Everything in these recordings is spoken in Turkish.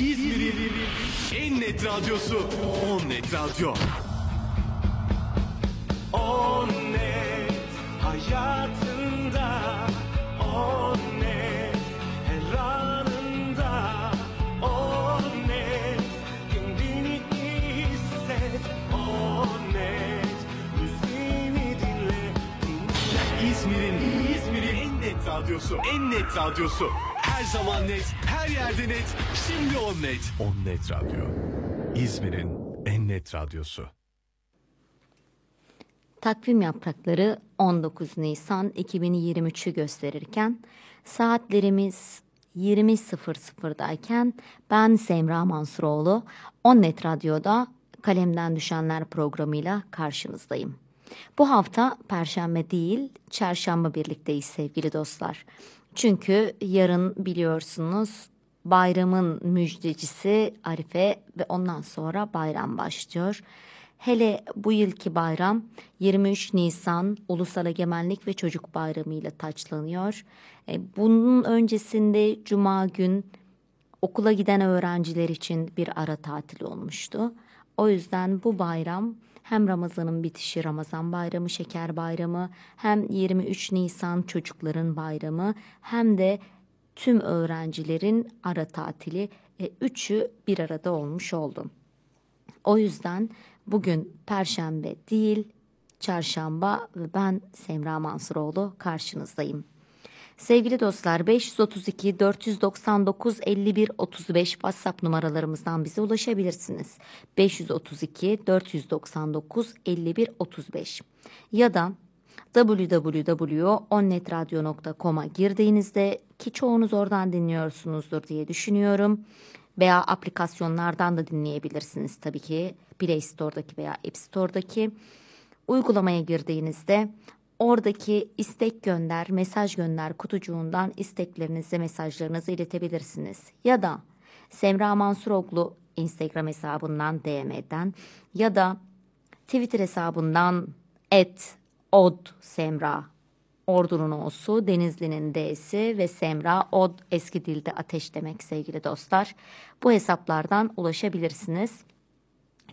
İzmir'in en net radyosu On Net Radyo. On net hayatında On net her anında On net kendini hisset On net müziğini dinle İzmir'in İzmir'in en net radyosu. En net radyosu. Her zaman net, her yerde net. Şimdi On Net. On Net Radyo. İzmir'in en net radyosu. Takvim yaprakları 19 Nisan 2023'ü gösterirken saatlerimiz 20.00'dayken ben Semra Mansuroğlu Onnet Radyo'da Kalemden Düşenler programıyla karşınızdayım. Bu hafta Perşembe değil, Çarşamba birlikteyiz sevgili dostlar. Çünkü yarın biliyorsunuz bayramın müjdecisi Arife ve ondan sonra bayram başlıyor. Hele bu yılki bayram 23 Nisan Ulusal Egemenlik ve Çocuk Bayramı ile taçlanıyor. E, Bunun öncesinde Cuma gün okula giden öğrenciler için bir ara tatil olmuştu. O yüzden bu bayram hem Ramazan'ın bitişi Ramazan bayramı, şeker bayramı, hem 23 Nisan çocukların bayramı hem de tüm öğrencilerin ara tatili e, üçü bir arada olmuş oldu. O yüzden bugün Perşembe değil, Çarşamba ve ben Semra Mansuroğlu karşınızdayım. Sevgili dostlar 532 499 51 35 WhatsApp numaralarımızdan bize ulaşabilirsiniz. 532 499 51 35 ya da www.onnetradio.com'a girdiğinizde ki çoğunuz oradan dinliyorsunuzdur diye düşünüyorum. Veya aplikasyonlardan da dinleyebilirsiniz tabii ki Play Store'daki veya App Store'daki. Uygulamaya girdiğinizde oradaki istek gönder, mesaj gönder kutucuğundan isteklerinizi, mesajlarınızı iletebilirsiniz. Ya da Semra Mansuroglu Instagram hesabından DM'den ya da Twitter hesabından et od semra Ordu'nun O'su, Denizli'nin D'si ve Semra Od eski dilde ateş demek sevgili dostlar. Bu hesaplardan ulaşabilirsiniz.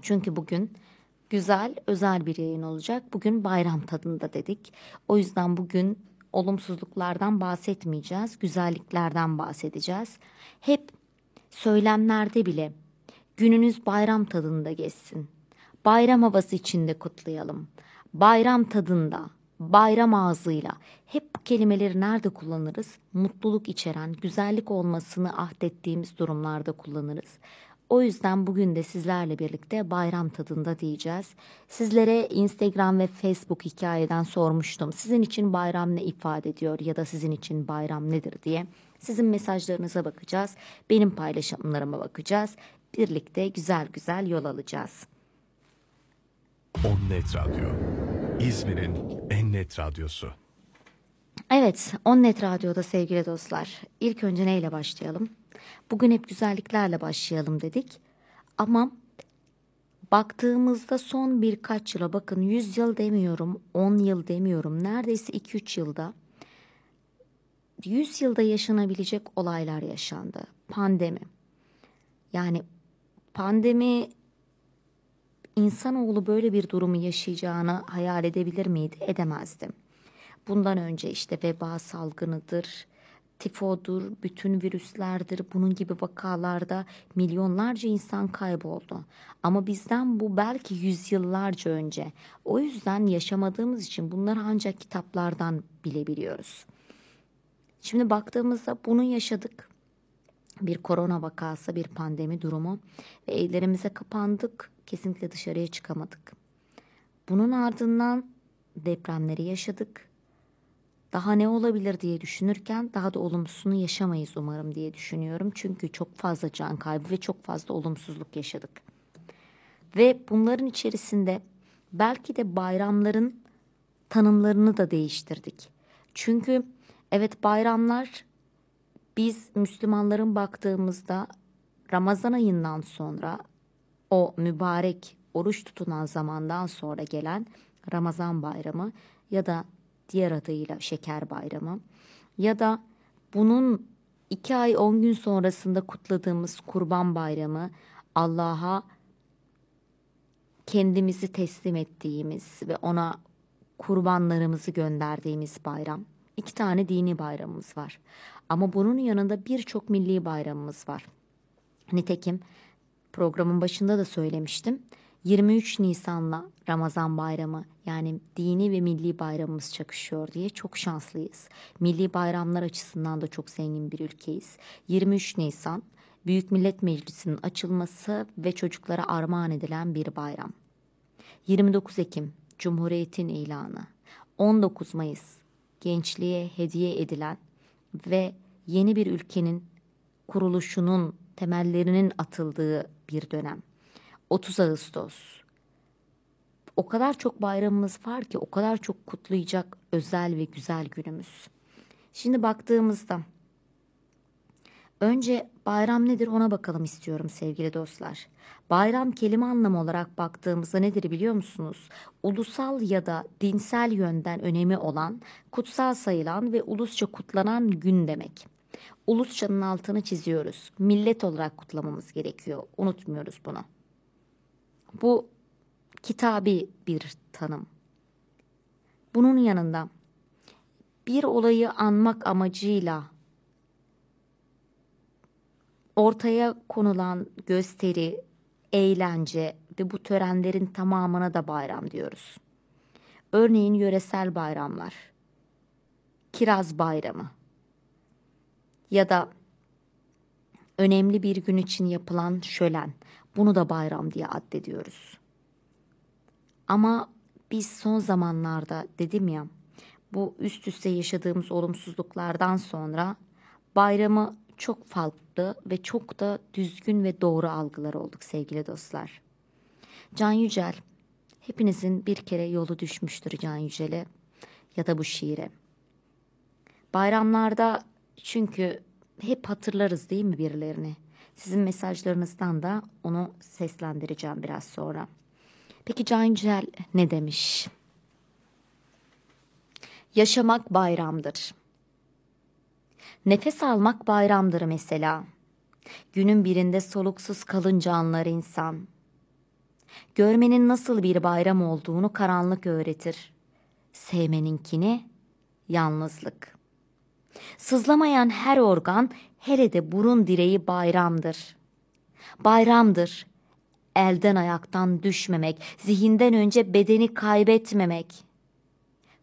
Çünkü bugün güzel, özel bir yayın olacak. Bugün bayram tadında dedik. O yüzden bugün olumsuzluklardan bahsetmeyeceğiz, güzelliklerden bahsedeceğiz. Hep söylemlerde bile gününüz bayram tadında geçsin. Bayram havası içinde kutlayalım. Bayram tadında, bayram ağzıyla hep bu kelimeleri nerede kullanırız? Mutluluk içeren, güzellik olmasını ahdettiğimiz durumlarda kullanırız. O yüzden bugün de sizlerle birlikte bayram tadında diyeceğiz. Sizlere Instagram ve Facebook hikayeden sormuştum. Sizin için bayram ne ifade ediyor ya da sizin için bayram nedir diye. Sizin mesajlarınıza bakacağız. Benim paylaşımlarıma bakacağız. Birlikte güzel güzel yol alacağız. On Net Radyo. İzmir'in en net radyosu. Evet, Onnet Radyo'da sevgili dostlar. İlk önce neyle başlayalım? Bugün hep güzelliklerle başlayalım dedik. Ama baktığımızda son birkaç yıla bakın 100 yıl demiyorum, 10 yıl demiyorum. Neredeyse 2-3 yılda 100 yılda yaşanabilecek olaylar yaşandı. Pandemi. Yani pandemi insanoğlu böyle bir durumu yaşayacağını hayal edebilir miydi? Edemezdi. Bundan önce işte veba salgınıdır, tifodur, bütün virüslerdir. Bunun gibi vakalarda milyonlarca insan kayboldu. Ama bizden bu belki yüzyıllarca önce. O yüzden yaşamadığımız için bunları ancak kitaplardan bilebiliyoruz. Şimdi baktığımızda bunu yaşadık. Bir korona vakası, bir pandemi durumu ve evlerimize kapandık. Kesinlikle dışarıya çıkamadık. Bunun ardından depremleri yaşadık. Daha ne olabilir diye düşünürken daha da olumsuzunu yaşamayız umarım diye düşünüyorum. Çünkü çok fazla can kaybı ve çok fazla olumsuzluk yaşadık. Ve bunların içerisinde belki de bayramların tanımlarını da değiştirdik. Çünkü evet bayramlar biz Müslümanların baktığımızda Ramazan ayından sonra o mübarek oruç tutulan zamandan sonra gelen Ramazan bayramı ya da diğer adıyla şeker bayramı ya da bunun iki ay on gün sonrasında kutladığımız Kurban Bayramı Allah'a kendimizi teslim ettiğimiz ve ona kurbanlarımızı gönderdiğimiz bayram. İki tane dini bayramımız var. Ama bunun yanında birçok milli bayramımız var. Nitekim programın başında da söylemiştim. 23 Nisan'la Ramazan bayramı yani dini ve milli bayramımız çakışıyor diye çok şanslıyız. Milli bayramlar açısından da çok zengin bir ülkeyiz. 23 Nisan Büyük Millet Meclisi'nin açılması ve çocuklara armağan edilen bir bayram. 29 Ekim Cumhuriyet'in ilanı. 19 Mayıs gençliğe hediye edilen ve yeni bir ülkenin kuruluşunun temellerinin atıldığı bir dönem. 30 Ağustos. O kadar çok bayramımız var ki o kadar çok kutlayacak özel ve güzel günümüz. Şimdi baktığımızda önce bayram nedir ona bakalım istiyorum sevgili dostlar. Bayram kelime anlamı olarak baktığımızda nedir biliyor musunuz? Ulusal ya da dinsel yönden önemi olan, kutsal sayılan ve ulusça kutlanan gün demek. Ulusçanın altını çiziyoruz. Millet olarak kutlamamız gerekiyor. Unutmuyoruz bunu. Bu kitabi bir tanım. Bunun yanında bir olayı anmak amacıyla ortaya konulan gösteri, eğlence ve bu törenlerin tamamına da bayram diyoruz. Örneğin yöresel bayramlar, kiraz bayramı ya da önemli bir gün için yapılan şölen. Bunu da bayram diye addediyoruz. Ama biz son zamanlarda dedim ya bu üst üste yaşadığımız olumsuzluklardan sonra bayramı çok farklı ve çok da düzgün ve doğru algılar olduk sevgili dostlar. Can Yücel, hepinizin bir kere yolu düşmüştür Can Yücel'e ya da bu şiire. Bayramlarda çünkü hep hatırlarız değil mi birilerini? Sizin mesajlarınızdan da onu seslendireceğim biraz sonra. Peki Can Yücel ne demiş? Yaşamak bayramdır. Nefes almak bayramdır mesela. Günün birinde soluksuz kalınca anlar insan. Görmenin nasıl bir bayram olduğunu karanlık öğretir. Sevmeninkini yalnızlık. Sızlamayan her organ hele de burun direği bayramdır. Bayramdır. Elden ayaktan düşmemek, zihinden önce bedeni kaybetmemek.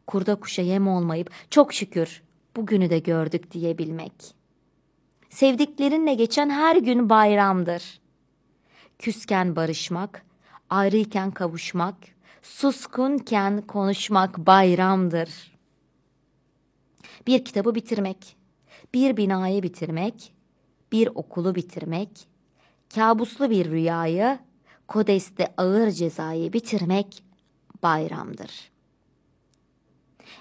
Kurda kuşa yem olmayıp çok şükür bugünü de gördük diyebilmek. Sevdiklerinle geçen her gün bayramdır. Küsken barışmak, ayrıyken kavuşmak, suskunken konuşmak bayramdır. Bir kitabı bitirmek, bir binayı bitirmek, bir okulu bitirmek, kabuslu bir rüyayı, kodeste ağır cezayı bitirmek bayramdır.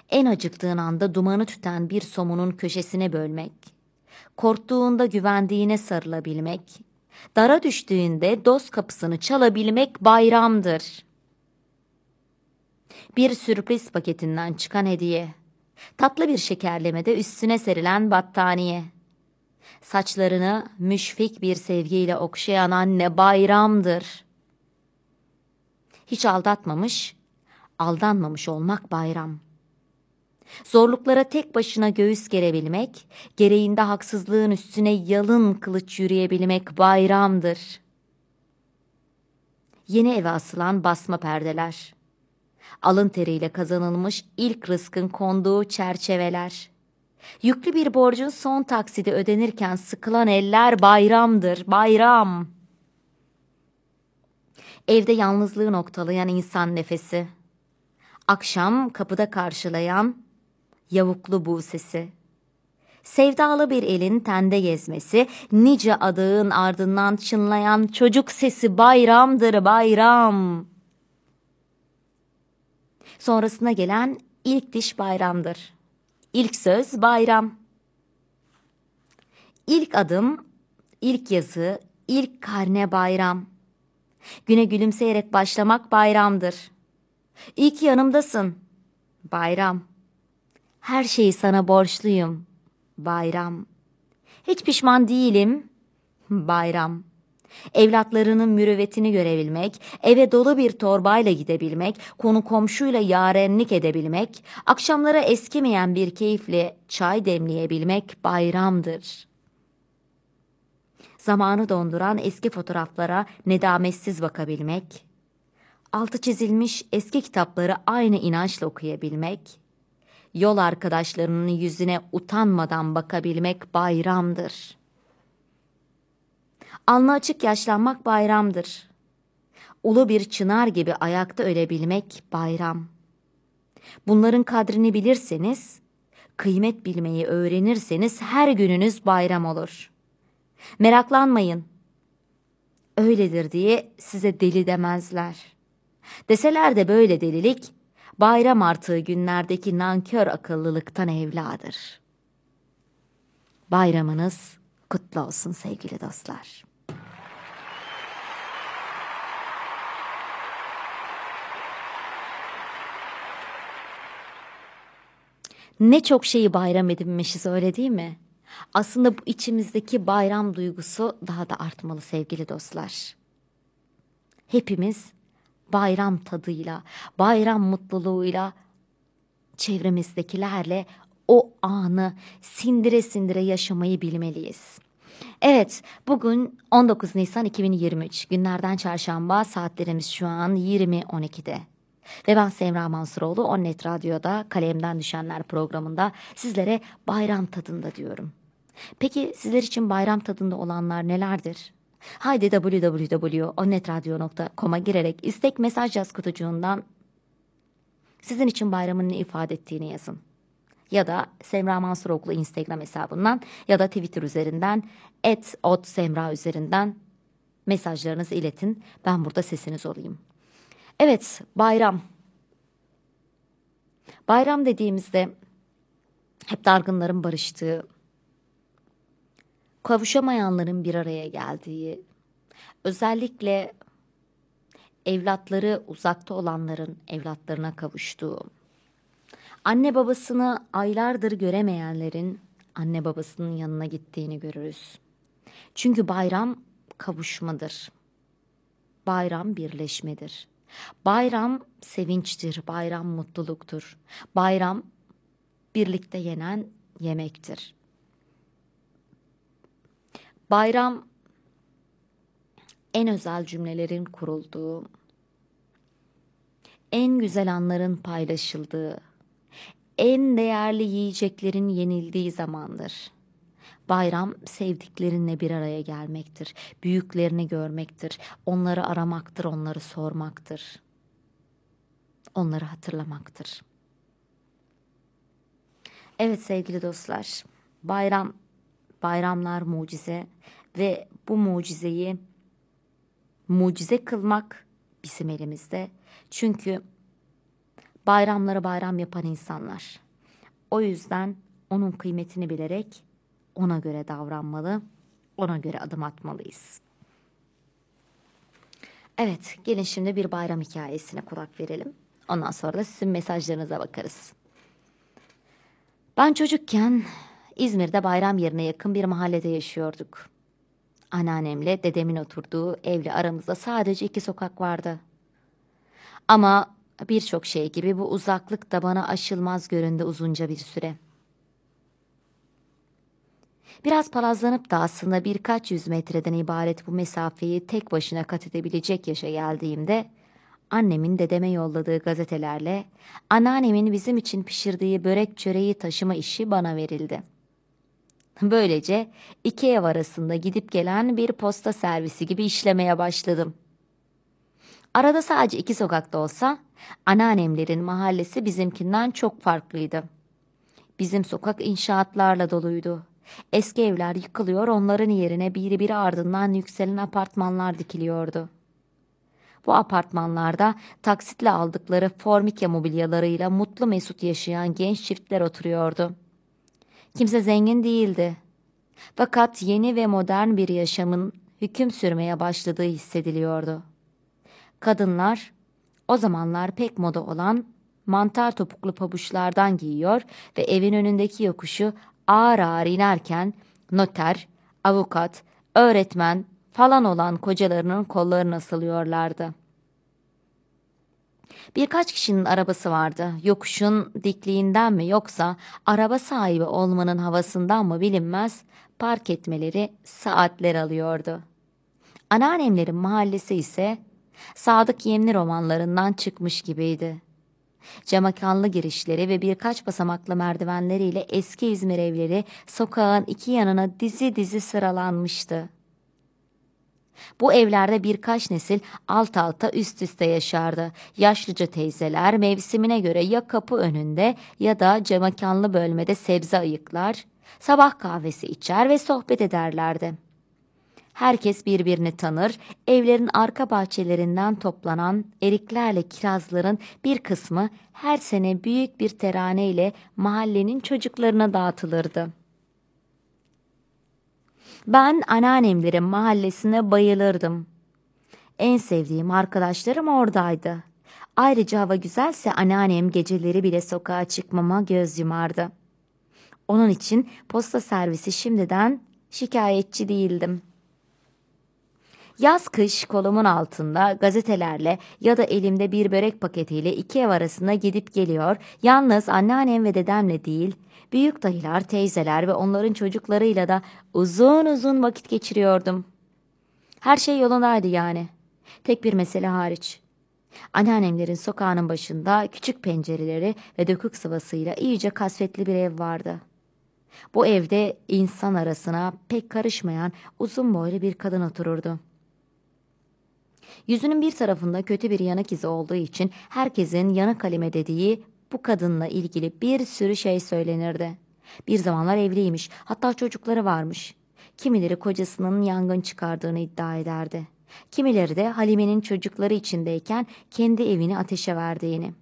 En acıktığın anda dumanı tüten bir somunun köşesine bölmek, korktuğunda güvendiğine sarılabilmek, dara düştüğünde dost kapısını çalabilmek bayramdır. Bir sürpriz paketinden çıkan hediye, tatlı bir şekerlemede üstüne serilen battaniye, saçlarını müşfik bir sevgiyle okşayan anne bayramdır. Hiç aldatmamış, aldanmamış olmak bayram.'' Zorluklara tek başına göğüs gerebilmek, gereğinde haksızlığın üstüne yalın kılıç yürüyebilmek bayramdır. Yeni eve asılan basma perdeler. Alın teriyle kazanılmış ilk rızkın konduğu çerçeveler. Yüklü bir borcun son taksidi ödenirken sıkılan eller bayramdır, bayram. Evde yalnızlığı noktalayan insan nefesi. Akşam kapıda karşılayan yavuklu bu sesi. Sevdalı bir elin tende gezmesi, nice adağın ardından çınlayan çocuk sesi bayramdır bayram. Sonrasına gelen ilk diş bayramdır. İlk söz bayram. İlk adım, ilk yazı, ilk karne bayram. Güne gülümseyerek başlamak bayramdır. İyi ki yanımdasın. Bayram. Her şeyi sana borçluyum. Bayram. Hiç pişman değilim. Bayram. Evlatlarının mürüvvetini görebilmek, eve dolu bir torbayla gidebilmek, konu komşuyla yarenlik edebilmek, akşamlara eskimeyen bir keyifle çay demleyebilmek bayramdır. Zamanı donduran eski fotoğraflara nedametsiz bakabilmek, altı çizilmiş eski kitapları aynı inançla okuyabilmek, yol arkadaşlarının yüzüne utanmadan bakabilmek bayramdır. Alnı açık yaşlanmak bayramdır. Ulu bir çınar gibi ayakta ölebilmek bayram. Bunların kadrini bilirseniz, kıymet bilmeyi öğrenirseniz her gününüz bayram olur. Meraklanmayın. Öyledir diye size deli demezler. Deseler de böyle delilik, bayram artığı günlerdeki nankör akıllılıktan evladır. Bayramınız kutlu olsun sevgili dostlar. Ne çok şeyi bayram edinmişiz öyle değil mi? Aslında bu içimizdeki bayram duygusu daha da artmalı sevgili dostlar. Hepimiz bayram tadıyla, bayram mutluluğuyla çevremizdekilerle o anı sindire sindire yaşamayı bilmeliyiz. Evet, bugün 19 Nisan 2023 günlerden çarşamba saatlerimiz şu an 20.12'de. Ve ben Semra Mansuroğlu Onnet Radyo'da Kalemden Düşenler programında sizlere bayram tadında diyorum. Peki sizler için bayram tadında olanlar nelerdir? Haydi www.onnetradio.com'a girerek istek mesaj yaz kutucuğundan sizin için bayramın ne ifade ettiğini yazın. Ya da Semra Mansuroğlu Instagram hesabından ya da Twitter üzerinden et ot semra üzerinden mesajlarınızı iletin. Ben burada sesiniz olayım. Evet bayram. Bayram dediğimizde hep dargınların barıştığı, kavuşamayanların bir araya geldiği, özellikle evlatları uzakta olanların evlatlarına kavuştuğu, anne babasını aylardır göremeyenlerin anne babasının yanına gittiğini görürüz. Çünkü bayram kavuşmadır. Bayram birleşmedir. Bayram sevinçtir, bayram mutluluktur. Bayram birlikte yenen yemektir. Bayram en özel cümlelerin kurulduğu, en güzel anların paylaşıldığı, en değerli yiyeceklerin yenildiği zamandır. Bayram sevdiklerinle bir araya gelmektir. Büyüklerini görmektir. Onları aramaktır, onları sormaktır. Onları hatırlamaktır. Evet sevgili dostlar, bayram bayramlar mucize ve bu mucizeyi mucize kılmak bizim elimizde. Çünkü bayramları bayram yapan insanlar. O yüzden onun kıymetini bilerek ona göre davranmalı, ona göre adım atmalıyız. Evet, gelin şimdi bir bayram hikayesine kulak verelim. Ondan sonra da sizin mesajlarınıza bakarız. Ben çocukken İzmir'de bayram yerine yakın bir mahallede yaşıyorduk. Anneannemle dedemin oturduğu evle aramızda sadece iki sokak vardı. Ama birçok şey gibi bu uzaklık da bana aşılmaz göründü uzunca bir süre. Biraz palazlanıp da aslında birkaç yüz metreden ibaret bu mesafeyi tek başına kat edebilecek yaşa geldiğimde annemin dedeme yolladığı gazetelerle anneannemin bizim için pişirdiği börek çöreği taşıma işi bana verildi. Böylece iki ev arasında gidip gelen bir posta servisi gibi işlemeye başladım. Arada sadece iki sokakta olsa anneannemlerin mahallesi bizimkinden çok farklıydı. Bizim sokak inşaatlarla doluydu. Eski evler yıkılıyor, onların yerine biri biri ardından yükselen apartmanlar dikiliyordu. Bu apartmanlarda taksitle aldıkları formike mobilyalarıyla mutlu mesut yaşayan genç çiftler oturuyordu. Kimse zengin değildi. Fakat yeni ve modern bir yaşamın hüküm sürmeye başladığı hissediliyordu. Kadınlar o zamanlar pek moda olan mantar topuklu pabuçlardan giyiyor ve evin önündeki yokuşu ağır ağır inerken noter, avukat, öğretmen falan olan kocalarının kollarına asılıyorlardı. Birkaç kişinin arabası vardı. Yokuşun dikliğinden mi yoksa araba sahibi olmanın havasından mı bilinmez park etmeleri saatler alıyordu. Anneannemlerin mahallesi ise Sadık Yemli romanlarından çıkmış gibiydi. Camakanlı girişleri ve birkaç basamaklı merdivenleriyle eski İzmir evleri sokağın iki yanına dizi dizi sıralanmıştı. Bu evlerde birkaç nesil alt alta üst üste yaşardı. Yaşlıca teyzeler mevsimine göre ya kapı önünde ya da camakanlı bölmede sebze ayıklar, sabah kahvesi içer ve sohbet ederlerdi. Herkes birbirini tanır, evlerin arka bahçelerinden toplanan eriklerle kirazların bir kısmı her sene büyük bir terane ile mahallenin çocuklarına dağıtılırdı. Ben anneannemlerin mahallesine bayılırdım. En sevdiğim arkadaşlarım oradaydı. Ayrıca hava güzelse anneannem geceleri bile sokağa çıkmama göz yumardı. Onun için posta servisi şimdiden şikayetçi değildim.'' Yaz kış kolumun altında gazetelerle ya da elimde bir börek paketiyle iki ev arasında gidip geliyor, yalnız anneannem ve dedemle değil, büyük dayılar, teyzeler ve onların çocuklarıyla da uzun uzun vakit geçiriyordum. Her şey yolundaydı yani. Tek bir mesele hariç. Anneannemlerin sokağının başında küçük pencereleri ve dökük sıvasıyla iyice kasvetli bir ev vardı. Bu evde insan arasına pek karışmayan uzun boylu bir kadın otururdu. Yüzünün bir tarafında kötü bir yanık izi olduğu için herkesin yanık kalime dediği bu kadınla ilgili bir sürü şey söylenirdi. Bir zamanlar evliymiş, hatta çocukları varmış. Kimileri kocasının yangın çıkardığını iddia ederdi. Kimileri de Halime'nin çocukları içindeyken kendi evini ateşe verdiğini.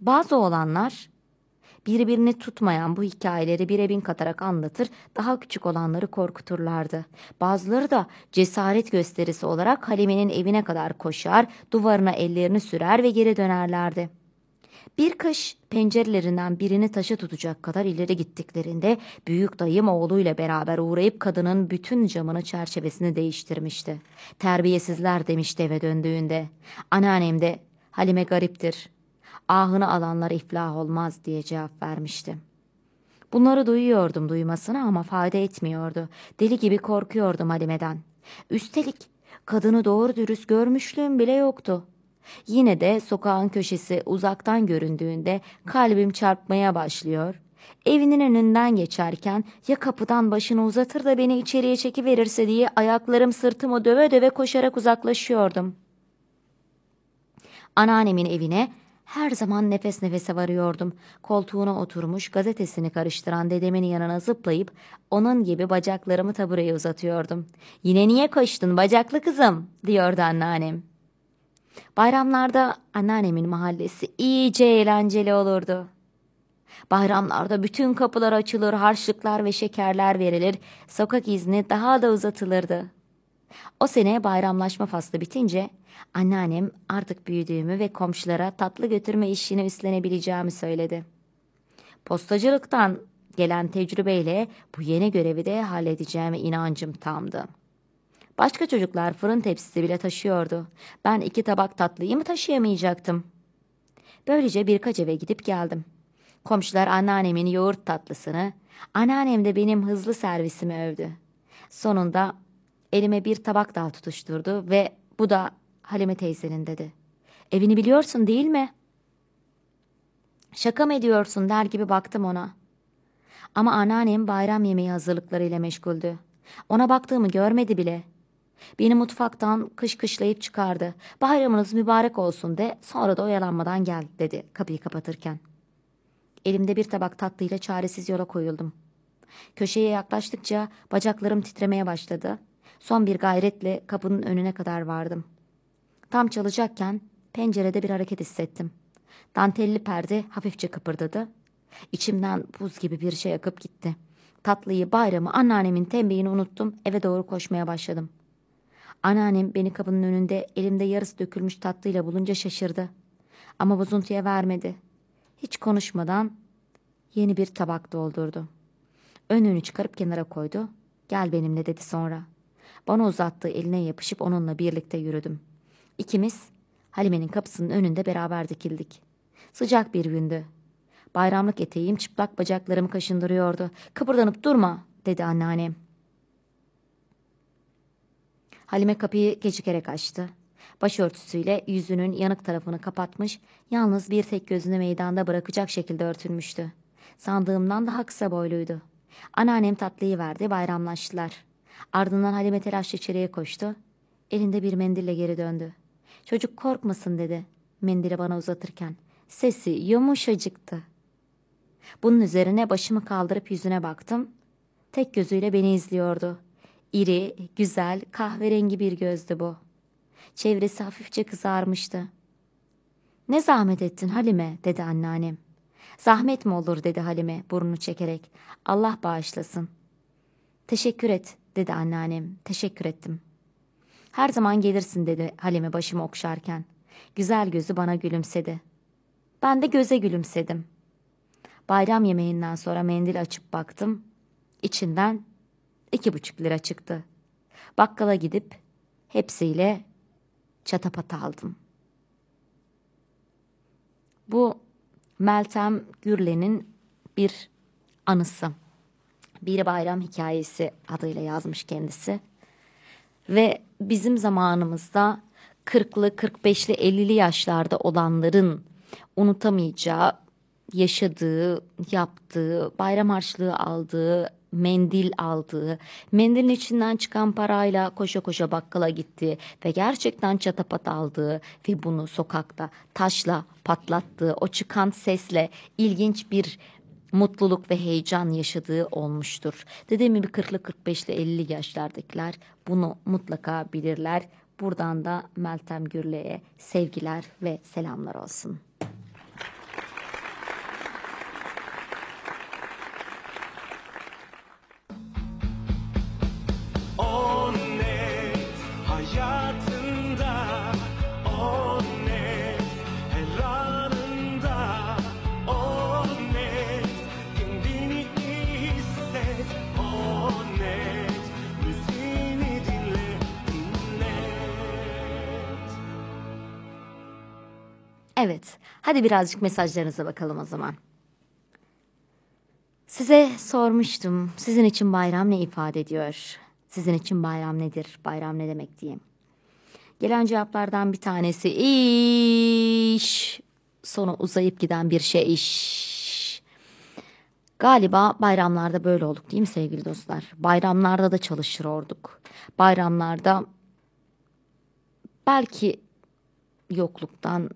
Bazı olanlar birbirini tutmayan bu hikayeleri bire bin katarak anlatır, daha küçük olanları korkuturlardı. Bazıları da cesaret gösterisi olarak Halime'nin evine kadar koşar, duvarına ellerini sürer ve geri dönerlerdi. Bir kış pencerelerinden birini taşa tutacak kadar ileri gittiklerinde büyük dayım oğluyla beraber uğrayıp kadının bütün camını çerçevesini değiştirmişti. Terbiyesizler demişti eve döndüğünde. Anneannem de Halime gariptir ahını alanlar iflah olmaz diye cevap vermişti. Bunları duyuyordum duymasına ama fayda etmiyordu. Deli gibi korkuyordum Halime'den. Üstelik kadını doğru dürüst görmüşlüğüm bile yoktu. Yine de sokağın köşesi uzaktan göründüğünde kalbim çarpmaya başlıyor. Evinin önünden geçerken ya kapıdan başını uzatır da beni içeriye çekiverirse diye ayaklarım sırtımı döve döve koşarak uzaklaşıyordum. Anneannemin evine her zaman nefes nefese varıyordum. Koltuğuna oturmuş gazetesini karıştıran dedemin yanına zıplayıp onun gibi bacaklarımı tabureye uzatıyordum. Yine niye koştun bacaklı kızım diyordu anneannem. Bayramlarda anneannemin mahallesi iyice eğlenceli olurdu. Bayramlarda bütün kapılar açılır, harçlıklar ve şekerler verilir, sokak izni daha da uzatılırdı. O sene bayramlaşma faslı bitince anneannem artık büyüdüğümü ve komşulara tatlı götürme işini üstlenebileceğimi söyledi. Postacılıktan gelen tecrübeyle bu yeni görevi de halledeceğime inancım tamdı. Başka çocuklar fırın tepsisi bile taşıyordu. Ben iki tabak tatlıyı mı taşıyamayacaktım? Böylece birkaç eve gidip geldim. Komşular anneannemin yoğurt tatlısını, anneannem de benim hızlı servisimi övdü. Sonunda elime bir tabak daha tutuşturdu ve bu da Halime teyzenin dedi. Evini biliyorsun değil mi? Şaka mı ediyorsun der gibi baktım ona. Ama anneannem bayram yemeği hazırlıklarıyla meşguldü. Ona baktığımı görmedi bile. Beni mutfaktan kış kışlayıp çıkardı. Bayramınız mübarek olsun de sonra da oyalanmadan gel dedi kapıyı kapatırken. Elimde bir tabak tatlıyla çaresiz yola koyuldum. Köşeye yaklaştıkça bacaklarım titremeye başladı. Son bir gayretle kapının önüne kadar vardım. Tam çalacakken pencerede bir hareket hissettim. Dantelli perde hafifçe kıpırdadı. İçimden buz gibi bir şey akıp gitti. Tatlıyı, bayramı, anneannemin tembihini unuttum. Eve doğru koşmaya başladım. Anneannem beni kapının önünde elimde yarısı dökülmüş tatlıyla bulunca şaşırdı. Ama bozuntuya vermedi. Hiç konuşmadan yeni bir tabak doldurdu. Önünü çıkarıp kenara koydu. Gel benimle dedi sonra. Bana uzattığı eline yapışıp onunla birlikte yürüdüm. İkimiz Halime'nin kapısının önünde beraber dikildik. Sıcak bir gündü. Bayramlık eteğim çıplak bacaklarımı kaşındırıyordu. Kıpırdanıp durma dedi anneannem. Halime kapıyı gecikerek açtı. Başörtüsüyle yüzünün yanık tarafını kapatmış, yalnız bir tek gözünü meydanda bırakacak şekilde örtülmüştü. Sandığımdan daha kısa boyluydu. Anneannem tatlıyı verdi, bayramlaştılar. Ardından Halime telaşla içeriye koştu. Elinde bir mendille geri döndü. Çocuk korkmasın dedi mendili bana uzatırken. Sesi yumuşacıktı. Bunun üzerine başımı kaldırıp yüzüne baktım. Tek gözüyle beni izliyordu. İri, güzel, kahverengi bir gözdü bu. Çevresi hafifçe kızarmıştı. Ne zahmet ettin Halime dedi anneannem. Zahmet mi olur dedi Halime burnunu çekerek. Allah bağışlasın. Teşekkür et dedi anneannem. Teşekkür ettim. Her zaman gelirsin dedi Halime başımı okşarken. Güzel gözü bana gülümsedi. Ben de göze gülümsedim. Bayram yemeğinden sonra mendil açıp baktım. İçinden iki buçuk lira çıktı. Bakkala gidip hepsiyle çatapata aldım. Bu Meltem Gürlen'in bir anısı. Bir bayram hikayesi adıyla yazmış kendisi. Ve bizim zamanımızda 40'lı, 45'li, 50'li yaşlarda olanların unutamayacağı, yaşadığı, yaptığı, bayram harçlığı aldığı, mendil aldığı, mendilin içinden çıkan parayla koşa koşa bakkala gitti ve gerçekten çatapat aldığı ve bunu sokakta taşla patlattığı, o çıkan sesle ilginç bir mutluluk ve heyecan yaşadığı olmuştur. Dediğim gibi 40'lı 45'li 50 yaşlardakiler bunu mutlaka bilirler. Buradan da Meltem Gürle'ye sevgiler ve selamlar olsun. Evet, hadi birazcık mesajlarınıza bakalım o zaman. Size sormuştum, sizin için bayram ne ifade ediyor? Sizin için bayram nedir? Bayram ne demek diye. Gelen cevaplardan bir tanesi iş. Sonu uzayıp giden bir şey iş. Galiba bayramlarda böyle olduk değil mi sevgili dostlar? Bayramlarda da çalışır olduk. Bayramlarda belki yokluktan,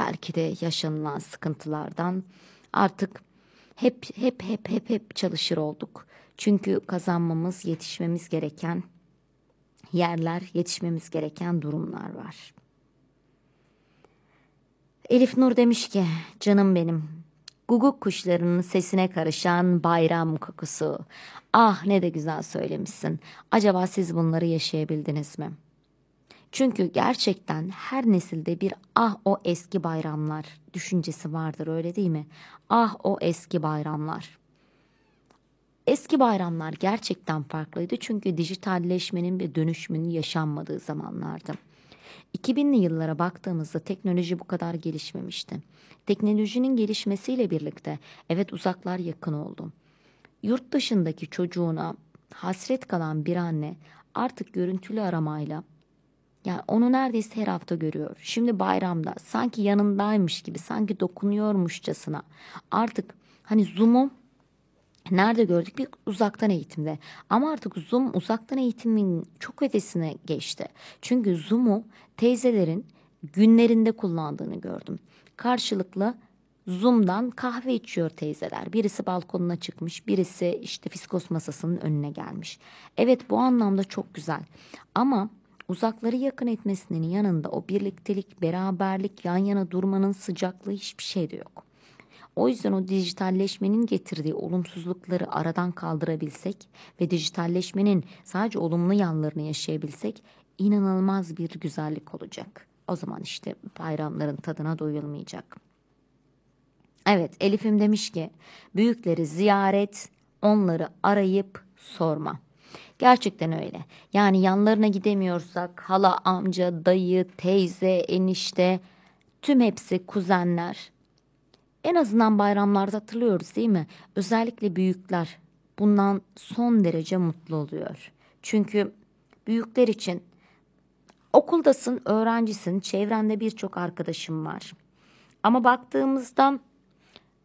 belki de yaşanılan sıkıntılardan artık hep hep hep hep hep çalışır olduk. Çünkü kazanmamız, yetişmemiz gereken yerler, yetişmemiz gereken durumlar var. Elif Nur demiş ki, canım benim, guguk kuşlarının sesine karışan bayram kokusu. Ah ne de güzel söylemişsin. Acaba siz bunları yaşayabildiniz mi?'' Çünkü gerçekten her nesilde bir ah o eski bayramlar düşüncesi vardır öyle değil mi? Ah o eski bayramlar. Eski bayramlar gerçekten farklıydı çünkü dijitalleşmenin ve dönüşümün yaşanmadığı zamanlardı. 2000'li yıllara baktığımızda teknoloji bu kadar gelişmemişti. Teknolojinin gelişmesiyle birlikte evet uzaklar yakın oldu. Yurt dışındaki çocuğuna hasret kalan bir anne artık görüntülü aramayla yani onu neredeyse her hafta görüyor. Şimdi bayramda sanki yanındaymış gibi, sanki dokunuyormuşçasına. Artık hani Zoom'u nerede gördük? Bir uzaktan eğitimde. Ama artık Zoom uzaktan eğitimin çok ötesine geçti. Çünkü Zoom'u teyzelerin günlerinde kullandığını gördüm. Karşılıklı Zoom'dan kahve içiyor teyzeler. Birisi balkonuna çıkmış, birisi işte fiskos masasının önüne gelmiş. Evet bu anlamda çok güzel. Ama uzakları yakın etmesinin yanında o birliktelik, beraberlik, yan yana durmanın sıcaklığı hiçbir şey de yok. O yüzden o dijitalleşmenin getirdiği olumsuzlukları aradan kaldırabilsek ve dijitalleşmenin sadece olumlu yanlarını yaşayabilsek inanılmaz bir güzellik olacak. O zaman işte bayramların tadına doyulmayacak. Evet Elif'im demiş ki büyükleri ziyaret, onları arayıp sorma. Gerçekten öyle. Yani yanlarına gidemiyorsak hala, amca, dayı, teyze, enişte tüm hepsi kuzenler. En azından bayramlarda hatırlıyoruz değil mi? Özellikle büyükler bundan son derece mutlu oluyor. Çünkü büyükler için okuldasın, öğrencisin, çevrende birçok arkadaşım var. Ama baktığımızda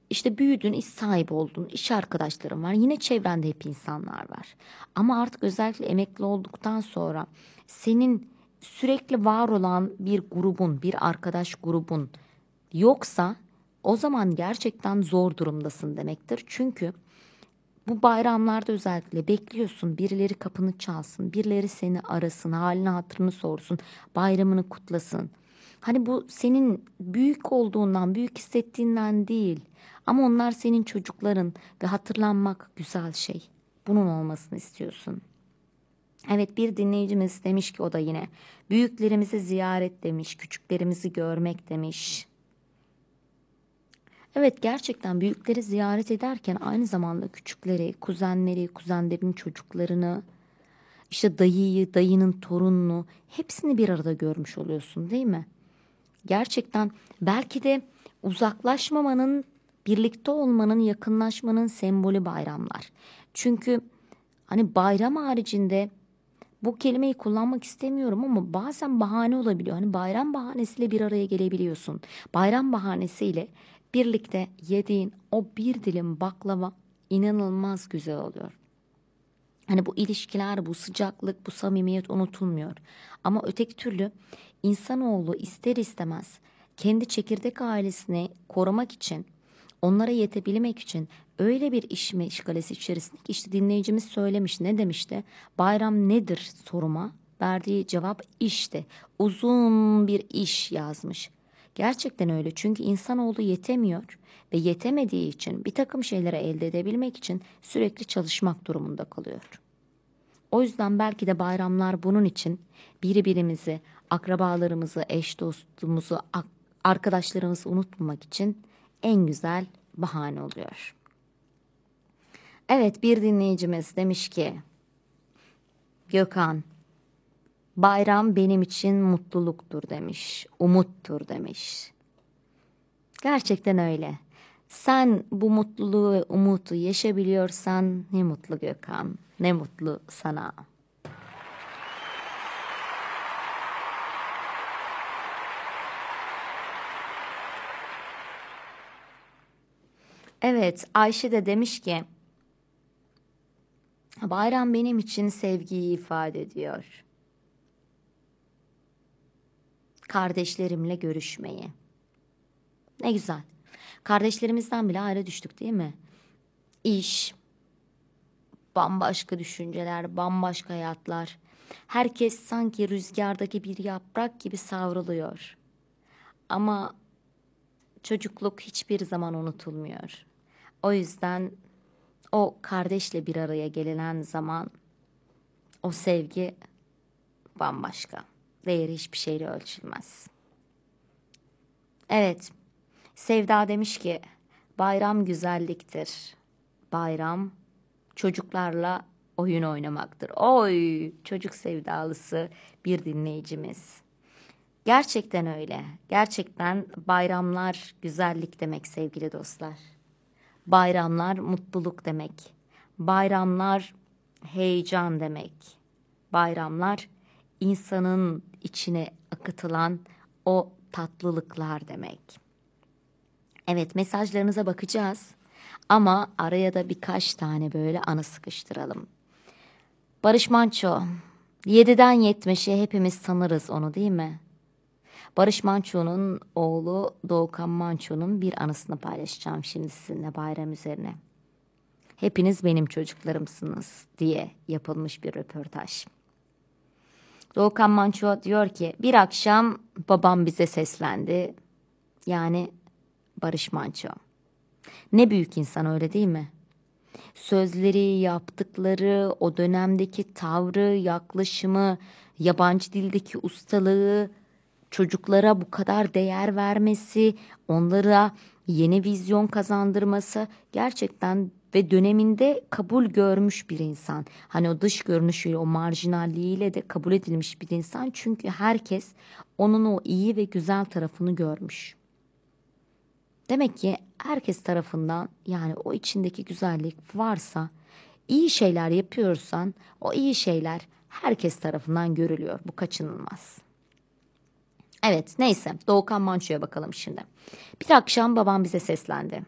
işte büyüdün, iş sahibi oldun, iş arkadaşların var. Yine çevrende hep insanlar var. Ama artık özellikle emekli olduktan sonra senin sürekli var olan bir grubun, bir arkadaş grubun yoksa o zaman gerçekten zor durumdasın demektir. Çünkü bu bayramlarda özellikle bekliyorsun birileri kapını çalsın, birileri seni arasın, halini hatırını sorsun, bayramını kutlasın. Hani bu senin büyük olduğundan, büyük hissettiğinden değil. Ama onlar senin çocukların ve hatırlanmak güzel şey. Bunun olmasını istiyorsun. Evet bir dinleyicimiz demiş ki o da yine büyüklerimizi ziyaret demiş, küçüklerimizi görmek demiş. Evet gerçekten büyükleri ziyaret ederken aynı zamanda küçükleri, kuzenleri, kuzenlerin çocuklarını, işte dayıyı, dayının torununu hepsini bir arada görmüş oluyorsun değil mi? Gerçekten belki de uzaklaşmamanın, birlikte olmanın, yakınlaşmanın sembolü bayramlar. Çünkü hani bayram haricinde bu kelimeyi kullanmak istemiyorum ama bazen bahane olabiliyor. Hani bayram bahanesiyle bir araya gelebiliyorsun. Bayram bahanesiyle birlikte yediğin o bir dilim baklava inanılmaz güzel oluyor. Hani bu ilişkiler, bu sıcaklık, bu samimiyet unutulmuyor. Ama öteki türlü insanoğlu ister istemez kendi çekirdek ailesini korumak için, onlara yetebilmek için öyle bir iş meşgalesi içerisinde ki işte dinleyicimiz söylemiş ne demişti? Bayram nedir soruma verdiği cevap işte uzun bir iş yazmış. Gerçekten öyle çünkü insanoğlu yetemiyor ve yetemediği için bir takım şeyleri elde edebilmek için sürekli çalışmak durumunda kalıyor. O yüzden belki de bayramlar bunun için birbirimizi, akrabalarımızı, eş dostumuzu, arkadaşlarımızı unutmamak için en güzel bahane oluyor. Evet bir dinleyicimiz demiş ki Gökhan bayram benim için mutluluktur demiş, umuttur demiş. Gerçekten öyle. Sen bu mutluluğu ve umutu yaşabiliyorsan ne mutlu Gökhan, ne mutlu sana. Evet, Ayşe de demiş ki Bayram benim için sevgiyi ifade ediyor. Kardeşlerimle görüşmeyi. Ne güzel. Kardeşlerimizden bile ayrı düştük değil mi? İş, bambaşka düşünceler, bambaşka hayatlar. Herkes sanki rüzgardaki bir yaprak gibi savruluyor. Ama çocukluk hiçbir zaman unutulmuyor. O yüzden o kardeşle bir araya gelinen zaman o sevgi bambaşka. Değeri hiçbir şeyle ölçülmez. Evet, Sevda demiş ki bayram güzelliktir. Bayram çocuklarla oyun oynamaktır. Oy çocuk sevdalısı bir dinleyicimiz. Gerçekten öyle. Gerçekten bayramlar güzellik demek sevgili dostlar. Bayramlar mutluluk demek. Bayramlar heyecan demek. Bayramlar insanın içine akıtılan o tatlılıklar demek. Evet mesajlarınıza bakacağız ama araya da birkaç tane böyle anı sıkıştıralım. Barış Manço, 7'den 70'e hepimiz tanırız onu değil mi? Barış Manço'nun oğlu Doğukan Manço'nun bir anısını paylaşacağım şimdi sizinle bayram üzerine. Hepiniz benim çocuklarımsınız diye yapılmış bir röportaj. Doğukan Manço diyor ki bir akşam babam bize seslendi. Yani Barış Manço. Ne büyük insan öyle değil mi? Sözleri, yaptıkları, o dönemdeki tavrı, yaklaşımı, yabancı dildeki ustalığı, çocuklara bu kadar değer vermesi, onlara yeni vizyon kazandırması gerçekten ve döneminde kabul görmüş bir insan. Hani o dış görünüşüyle, o marjinalliğiyle de kabul edilmiş bir insan. Çünkü herkes onun o iyi ve güzel tarafını görmüş. Demek ki herkes tarafından yani o içindeki güzellik varsa, iyi şeyler yapıyorsan o iyi şeyler herkes tarafından görülüyor. Bu kaçınılmaz. Evet neyse Doğukan Manço'ya bakalım şimdi. Bir akşam babam bize seslendi.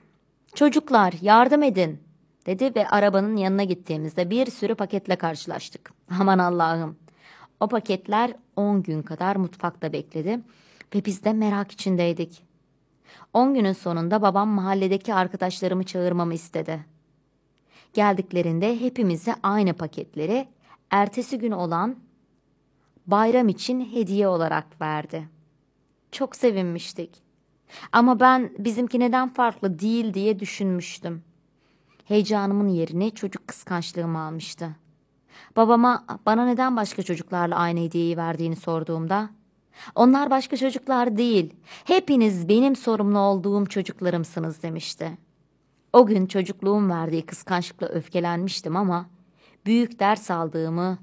Çocuklar yardım edin dedi ve arabanın yanına gittiğimizde bir sürü paketle karşılaştık. Aman Allah'ım. O paketler 10 gün kadar mutfakta bekledi ve biz de merak içindeydik. 10 günün sonunda babam mahalledeki arkadaşlarımı çağırmamı istedi. Geldiklerinde hepimize aynı paketleri ertesi gün olan bayram için hediye olarak verdi. Çok sevinmiştik. Ama ben bizimki neden farklı değil diye düşünmüştüm. Heyecanımın yerini çocuk kıskançlığım almıştı. Babama bana neden başka çocuklarla aynı hediyeyi verdiğini sorduğumda onlar başka çocuklar değil, hepiniz benim sorumlu olduğum çocuklarımsınız demişti. O gün çocukluğum verdiği kıskançlıkla öfkelenmiştim ama büyük ders aldığımı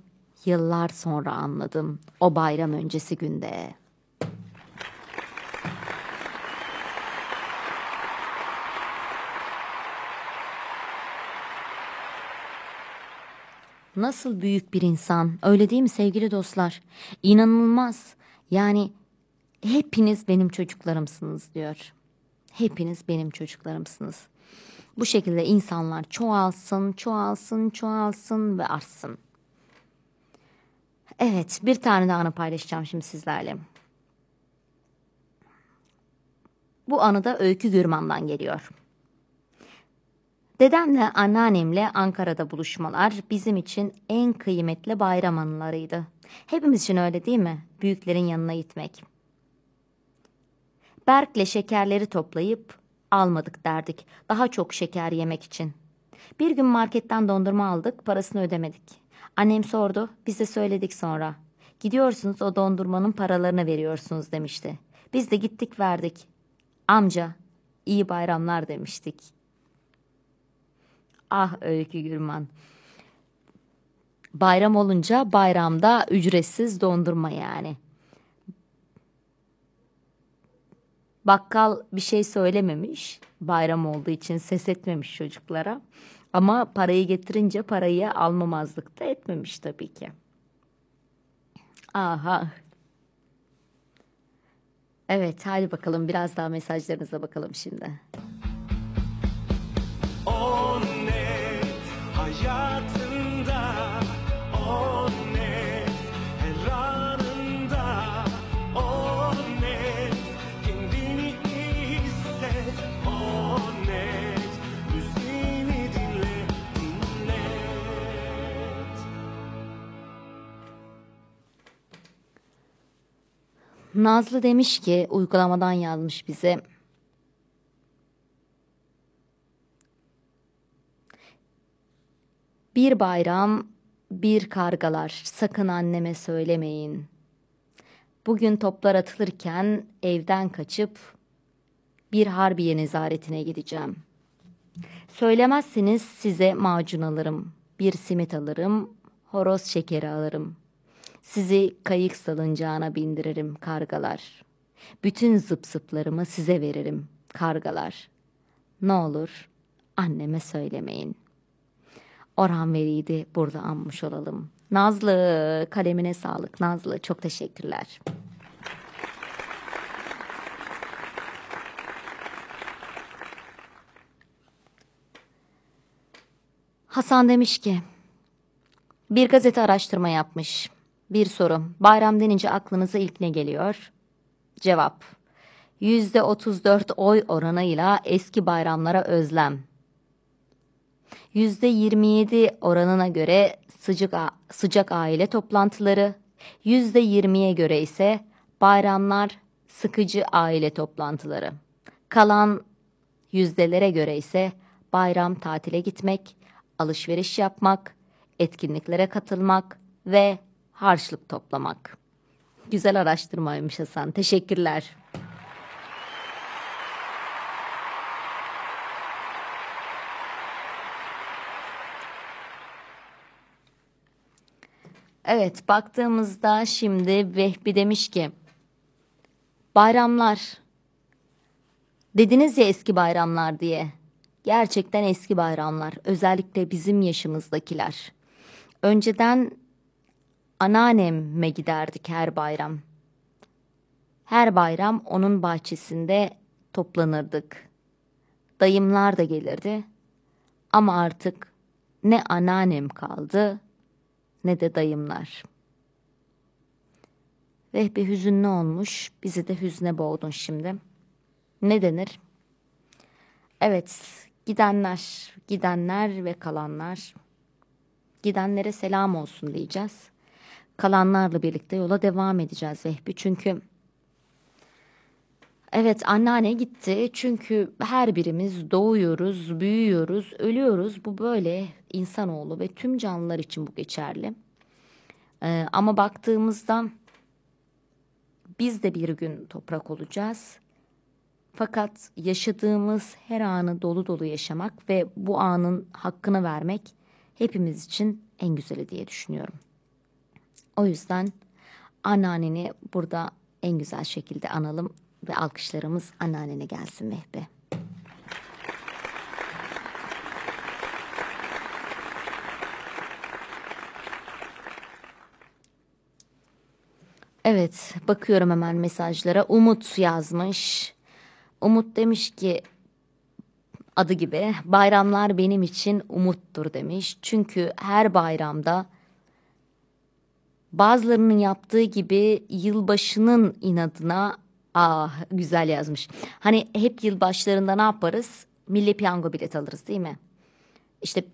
yıllar sonra anladım o bayram öncesi günde. Nasıl büyük bir insan, öyle değil mi sevgili dostlar? İnanılmaz. Yani hepiniz benim çocuklarımsınız diyor. Hepiniz benim çocuklarımsınız. Bu şekilde insanlar çoğalsın, çoğalsın, çoğalsın ve artsın. Evet, bir tane daha anı paylaşacağım şimdi sizlerle. Bu anı da Öykü Gürman'dan geliyor. Dedemle anneannemle Ankara'da buluşmalar bizim için en kıymetli bayram anılarıydı. Hepimiz için öyle değil mi? Büyüklerin yanına gitmek. Berk'le şekerleri toplayıp almadık derdik. Daha çok şeker yemek için. Bir gün marketten dondurma aldık, parasını ödemedik. Annem sordu, biz de söyledik sonra. Gidiyorsunuz o dondurmanın paralarını veriyorsunuz demişti. Biz de gittik verdik. Amca, iyi bayramlar demiştik. Ah Öykü Gürman. Bayram olunca bayramda ücretsiz dondurma yani. Bakkal bir şey söylememiş. Bayram olduğu için ses etmemiş çocuklara. Ama parayı getirince parayı almamazlık da etmemiş tabii ki. Aha. Evet hadi bakalım biraz daha mesajlarınıza bakalım şimdi. Nazlı demiş ki uygulamadan yazmış bize. Bir bayram, bir kargalar, sakın anneme söylemeyin. Bugün toplar atılırken evden kaçıp bir harbiye nezaretine gideceğim. Söylemezseniz size macun alırım, bir simit alırım, horoz şekeri alırım. Sizi kayık salıncağına bindiririm kargalar. Bütün zıp size veririm kargalar. Ne olur anneme söylemeyin. Orhan Veli'yi burada anmış olalım. Nazlı kalemine sağlık Nazlı çok teşekkürler. Hasan demiş ki bir gazete araştırma yapmış. Bir soru. Bayram denince aklınıza ilk ne geliyor? Cevap. Yüzde 34 oy oranıyla eski bayramlara özlem. Yüzde 27 oranına göre sıcak, sıcak aile toplantıları, yüzde 20'ye göre ise bayramlar sıkıcı aile toplantıları. Kalan yüzdelere göre ise bayram tatile gitmek, alışveriş yapmak, etkinliklere katılmak ve harçlık toplamak. Güzel araştırmaymış Hasan. Teşekkürler. Evet baktığımızda şimdi Vehbi demiş ki bayramlar dediniz ya eski bayramlar diye gerçekten eski bayramlar özellikle bizim yaşımızdakiler önceden anneanneme giderdik her bayram. Her bayram onun bahçesinde toplanırdık. Dayımlar da gelirdi. Ama artık ne anneannem kaldı ne de dayımlar. Vehbi hüzünlü olmuş, bizi de hüzne boğdun şimdi. Ne denir? Evet, gidenler, gidenler ve kalanlar. Gidenlere selam olsun diyeceğiz. Kalanlarla birlikte yola devam edeceğiz Vehbi. Çünkü evet anneanne gitti. Çünkü her birimiz doğuyoruz, büyüyoruz, ölüyoruz. Bu böyle insanoğlu ve tüm canlılar için bu geçerli. Ee, ama baktığımızda biz de bir gün toprak olacağız. Fakat yaşadığımız her anı dolu dolu yaşamak ve bu anın hakkını vermek hepimiz için en güzeli diye düşünüyorum. O yüzden anneanneni burada en güzel şekilde analım ve alkışlarımız anneannene gelsin Vehbi. Evet, bakıyorum hemen mesajlara. Umut yazmış. Umut demiş ki adı gibi bayramlar benim için umuttur demiş. Çünkü her bayramda bazılarının yaptığı gibi yılbaşının inadına ah güzel yazmış. Hani hep yılbaşlarında ne yaparız? Milli piyango bilet alırız değil mi? İşte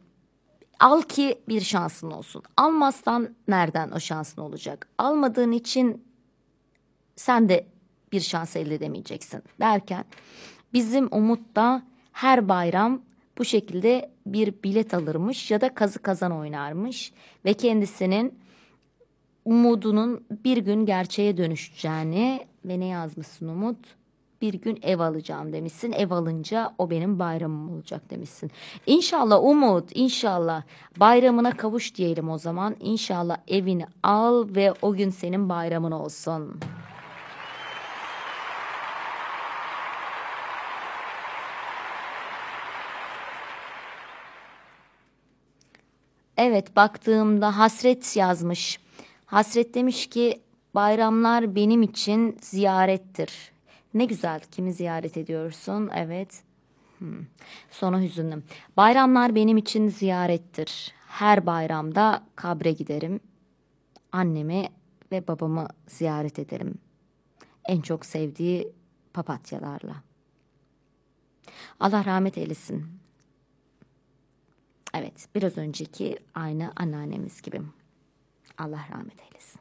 al ki bir şansın olsun. Almazsan nereden o şansın olacak? Almadığın için sen de bir şans elde edemeyeceksin derken bizim Umut da her bayram bu şekilde bir bilet alırmış ya da kazı kazan oynarmış ve kendisinin umudunun bir gün gerçeğe dönüşeceğini ve ne yazmışsın Umut? Bir gün ev alacağım demişsin. Ev alınca o benim bayramım olacak demişsin. İnşallah Umut, inşallah bayramına kavuş diyelim o zaman. İnşallah evini al ve o gün senin bayramın olsun. Evet baktığımda hasret yazmış. Hasret demiş ki bayramlar benim için ziyarettir. Ne güzel kimi ziyaret ediyorsun evet. Hmm. Sonu hüzünlü. Bayramlar benim için ziyarettir. Her bayramda kabre giderim. Annemi ve babamı ziyaret ederim. En çok sevdiği papatyalarla. Allah rahmet eylesin. Evet, biraz önceki aynı anneannemiz gibi. Allah rahmet eylesin.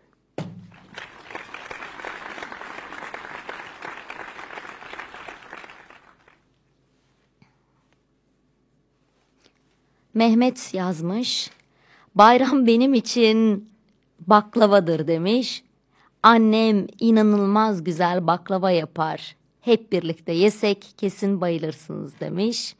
Mehmet yazmış. Bayram benim için baklavadır demiş. Annem inanılmaz güzel baklava yapar. Hep birlikte yesek kesin bayılırsınız demiş.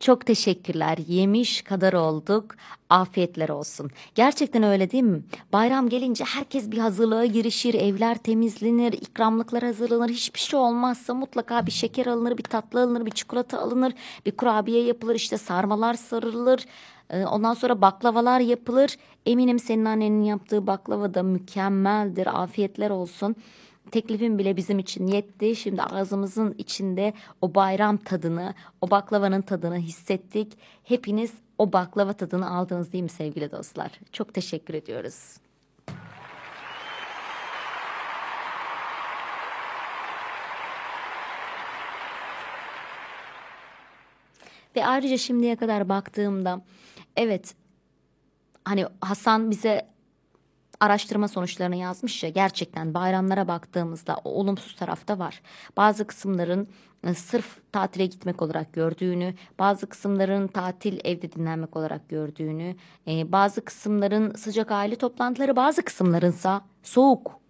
Çok teşekkürler. Yemiş kadar olduk. Afiyetler olsun. Gerçekten öyle değil mi? Bayram gelince herkes bir hazırlığa girişir. Evler temizlenir, ikramlıklar hazırlanır. Hiçbir şey olmazsa mutlaka bir şeker alınır, bir tatlı alınır, bir çikolata alınır, bir kurabiye yapılır, işte sarmalar sarılır. Ee, ondan sonra baklavalar yapılır. Eminim senin annenin yaptığı baklava da mükemmeldir. Afiyetler olsun. Teklifin bile bizim için yetti. Şimdi ağzımızın içinde o bayram tadını, o baklavanın tadını hissettik. Hepiniz o baklava tadını aldınız değil mi sevgili dostlar? Çok teşekkür ediyoruz. Ve ayrıca şimdiye kadar baktığımda evet hani Hasan bize araştırma sonuçlarını yazmış ya gerçekten bayramlara baktığımızda o olumsuz tarafta var. Bazı kısımların e, sırf tatile gitmek olarak gördüğünü, bazı kısımların tatil evde dinlenmek olarak gördüğünü, e, bazı kısımların sıcak aile toplantıları, bazı kısımlarınsa soğuk,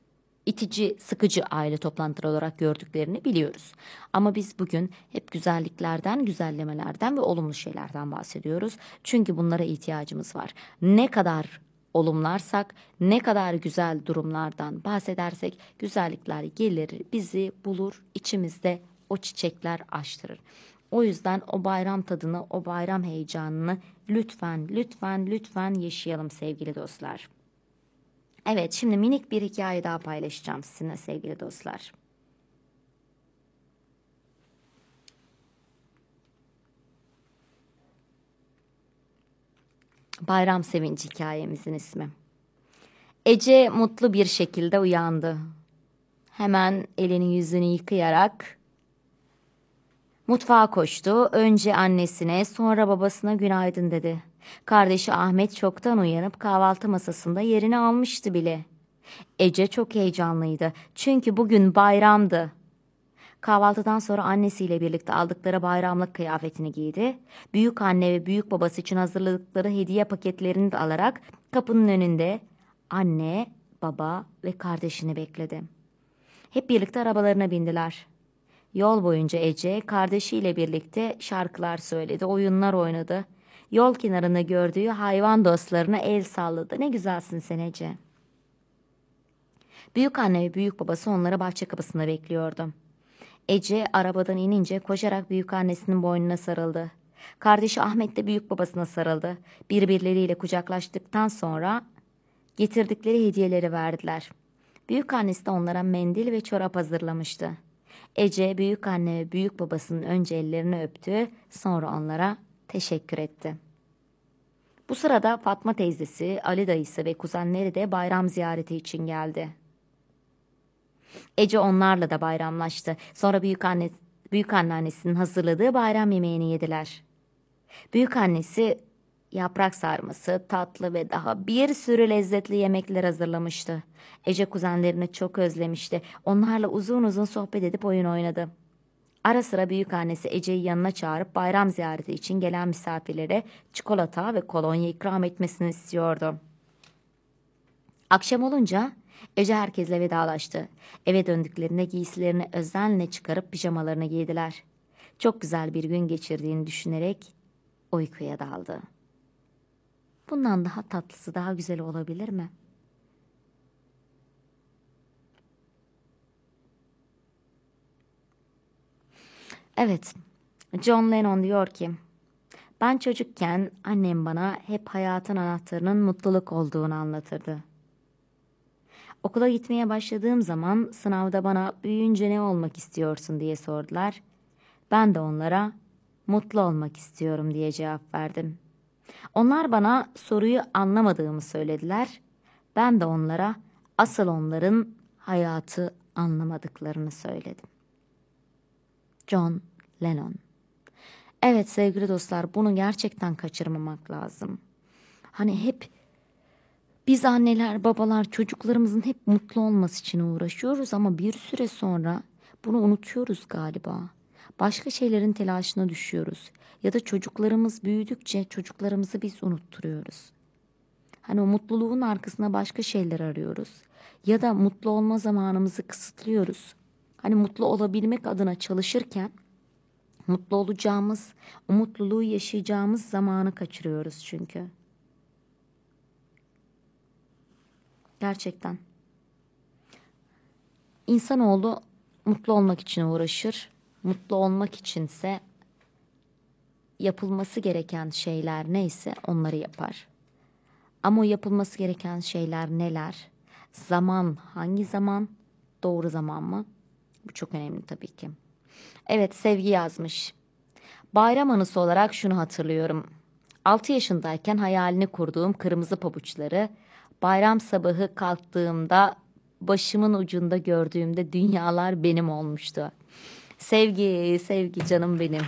itici, sıkıcı aile toplantıları olarak gördüklerini biliyoruz. Ama biz bugün hep güzelliklerden, güzellemelerden ve olumlu şeylerden bahsediyoruz. Çünkü bunlara ihtiyacımız var. Ne kadar olumlarsak, ne kadar güzel durumlardan bahsedersek güzellikler gelir, bizi bulur, içimizde o çiçekler açtırır. O yüzden o bayram tadını, o bayram heyecanını lütfen, lütfen, lütfen yaşayalım sevgili dostlar. Evet, şimdi minik bir hikaye daha paylaşacağım sizinle sevgili dostlar. Bayram Sevinci hikayemizin ismi. Ece mutlu bir şekilde uyandı. Hemen elini yüzünü yıkayarak mutfağa koştu. Önce annesine sonra babasına günaydın dedi. Kardeşi Ahmet çoktan uyanıp kahvaltı masasında yerini almıştı bile. Ece çok heyecanlıydı çünkü bugün bayramdı. Kahvaltıdan sonra annesiyle birlikte aldıkları bayramlık kıyafetini giydi. Büyük anne ve büyük babası için hazırladıkları hediye paketlerini de alarak kapının önünde anne, baba ve kardeşini bekledi. Hep birlikte arabalarına bindiler. Yol boyunca Ece kardeşiyle birlikte şarkılar söyledi, oyunlar oynadı. Yol kenarında gördüğü hayvan dostlarına el salladı. Ne güzelsin sen Ece. Büyük anne ve büyük babası onları bahçe kapısında bekliyordu. Ece arabadan inince koşarak büyük annesinin boynuna sarıldı. Kardeşi Ahmet de büyük babasına sarıldı. Birbirleriyle kucaklaştıktan sonra getirdikleri hediyeleri verdiler. Büyük annesi de onlara mendil ve çorap hazırlamıştı. Ece büyük anne ve büyük babasının önce ellerini öptü, sonra onlara teşekkür etti. Bu sırada Fatma teyzesi, Ali dayısı ve kuzenleri de bayram ziyareti için geldi. Ece onlarla da bayramlaştı. Sonra büyük anne büyük anneannesinin hazırladığı bayram yemeğini yediler. Büyük annesi yaprak sarması, tatlı ve daha bir sürü lezzetli yemekler hazırlamıştı. Ece kuzenlerini çok özlemişti. Onlarla uzun uzun sohbet edip oyun oynadı. Ara sıra büyük annesi Ece'yi yanına çağırıp bayram ziyareti için gelen misafirlere çikolata ve kolonya ikram etmesini istiyordu. Akşam olunca Ece herkesle vedalaştı. Eve döndüklerinde giysilerini özenle çıkarıp pijamalarını giydiler. Çok güzel bir gün geçirdiğini düşünerek uykuya daldı. Bundan daha tatlısı daha güzel olabilir mi? Evet, John Lennon diyor ki, ben çocukken annem bana hep hayatın anahtarının mutluluk olduğunu anlatırdı. Okula gitmeye başladığım zaman sınavda bana büyüyünce ne olmak istiyorsun diye sordular. Ben de onlara mutlu olmak istiyorum diye cevap verdim. Onlar bana soruyu anlamadığımı söylediler. Ben de onlara asıl onların hayatı anlamadıklarını söyledim. John Lennon Evet sevgili dostlar bunu gerçekten kaçırmamak lazım. Hani hep biz anneler, babalar çocuklarımızın hep mutlu olması için uğraşıyoruz ama bir süre sonra bunu unutuyoruz galiba. Başka şeylerin telaşına düşüyoruz ya da çocuklarımız büyüdükçe çocuklarımızı biz unutturuyoruz. Hani o mutluluğun arkasına başka şeyler arıyoruz ya da mutlu olma zamanımızı kısıtlıyoruz. Hani mutlu olabilmek adına çalışırken mutlu olacağımız, o mutluluğu yaşayacağımız zamanı kaçırıyoruz çünkü. Gerçekten. İnsanoğlu mutlu olmak için uğraşır. Mutlu olmak içinse yapılması gereken şeyler neyse onları yapar. Ama o yapılması gereken şeyler neler? Zaman hangi zaman? Doğru zaman mı? Bu çok önemli tabii ki. Evet Sevgi yazmış. Bayram anısı olarak şunu hatırlıyorum. 6 yaşındayken hayalini kurduğum kırmızı pabuçları bayram sabahı kalktığımda başımın ucunda gördüğümde dünyalar benim olmuştu. Sevgi, sevgi canım benim.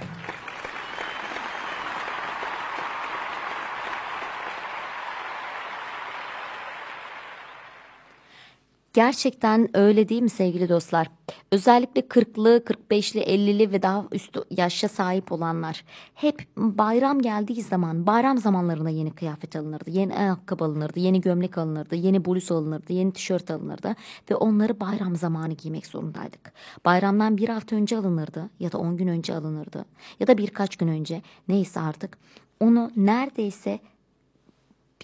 Gerçekten öyle değil mi sevgili dostlar? Özellikle 40'lı, 45'li, 50'li ve daha üstü yaşa sahip olanlar hep bayram geldiği zaman bayram zamanlarında yeni kıyafet alınırdı, yeni ayakkabı alınırdı, yeni gömlek alınırdı, yeni bluz alınırdı, yeni tişört alınırdı ve onları bayram zamanı giymek zorundaydık. Bayramdan bir hafta önce alınırdı ya da 10 gün önce alınırdı ya da birkaç gün önce neyse artık onu neredeyse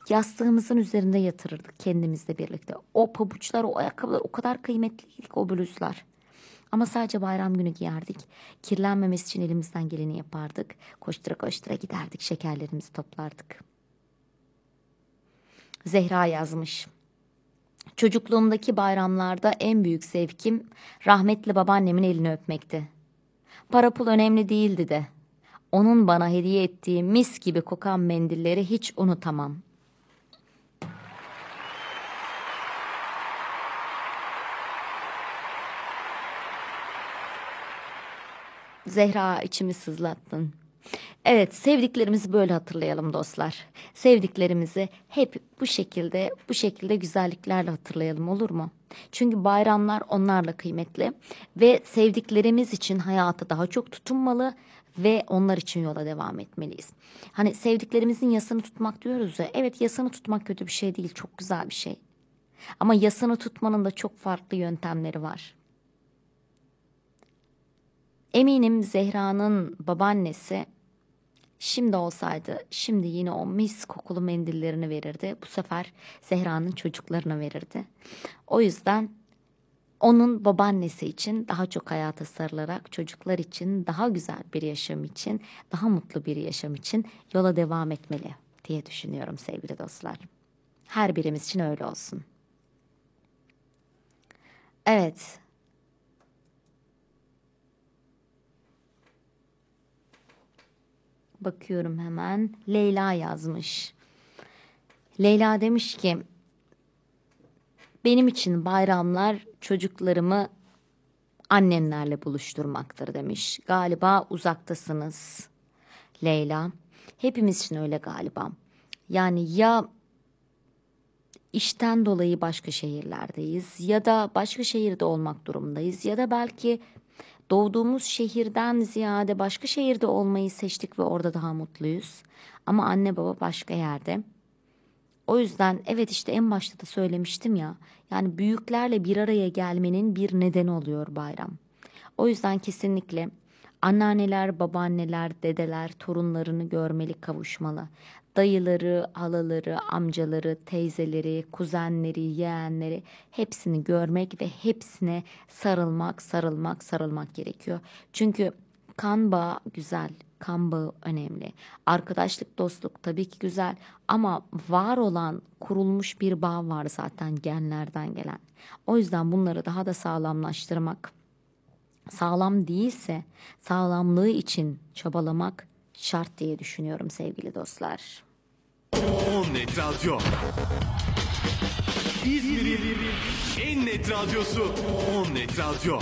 yastığımızın üzerinde yatırırdık kendimizle birlikte. O pabuçlar, o ayakkabılar o kadar kıymetliydi ki o bluzlar. Ama sadece bayram günü giyerdik. Kirlenmemesi için elimizden geleni yapardık. Koştura koştura giderdik, şekerlerimizi toplardık. Zehra yazmış. Çocukluğumdaki bayramlarda en büyük zevkim rahmetli babaannemin elini öpmekti. Para pul önemli değildi de. Onun bana hediye ettiği mis gibi kokan mendilleri hiç unutamam. Zehra içimi sızlattın. Evet sevdiklerimizi böyle hatırlayalım dostlar. Sevdiklerimizi hep bu şekilde bu şekilde güzelliklerle hatırlayalım olur mu? Çünkü bayramlar onlarla kıymetli ve sevdiklerimiz için hayata daha çok tutunmalı ve onlar için yola devam etmeliyiz. Hani sevdiklerimizin yasını tutmak diyoruz ya. Evet yasını tutmak kötü bir şey değil, çok güzel bir şey. Ama yasını tutmanın da çok farklı yöntemleri var. Eminim Zehra'nın babaannesi şimdi olsaydı şimdi yine o mis kokulu mendillerini verirdi. Bu sefer Zehra'nın çocuklarına verirdi. O yüzden onun babaannesi için daha çok hayata sarılarak çocuklar için daha güzel bir yaşam için, daha mutlu bir yaşam için yola devam etmeli diye düşünüyorum sevgili dostlar. Her birimiz için öyle olsun. Evet, Bakıyorum hemen. Leyla yazmış. Leyla demiş ki benim için bayramlar çocuklarımı annemlerle buluşturmaktır demiş. Galiba uzaktasınız Leyla. Hepimiz için öyle galiba. Yani ya işten dolayı başka şehirlerdeyiz ya da başka şehirde olmak durumundayız ya da belki Doğduğumuz şehirden ziyade başka şehirde olmayı seçtik ve orada daha mutluyuz. Ama anne baba başka yerde. O yüzden evet işte en başta da söylemiştim ya. Yani büyüklerle bir araya gelmenin bir nedeni oluyor bayram. O yüzden kesinlikle anneanneler, babaanneler, dedeler torunlarını görmeli, kavuşmalı dayıları, halaları, amcaları, teyzeleri, kuzenleri, yeğenleri hepsini görmek ve hepsine sarılmak, sarılmak, sarılmak gerekiyor. Çünkü kan bağı güzel, kan bağı önemli. Arkadaşlık, dostluk tabii ki güzel ama var olan kurulmuş bir bağ var zaten genlerden gelen. O yüzden bunları daha da sağlamlaştırmak, sağlam değilse sağlamlığı için çabalamak şart diye düşünüyorum sevgili dostlar. On Net Radyo. İzmir'in en net radyosu On Net Radyo.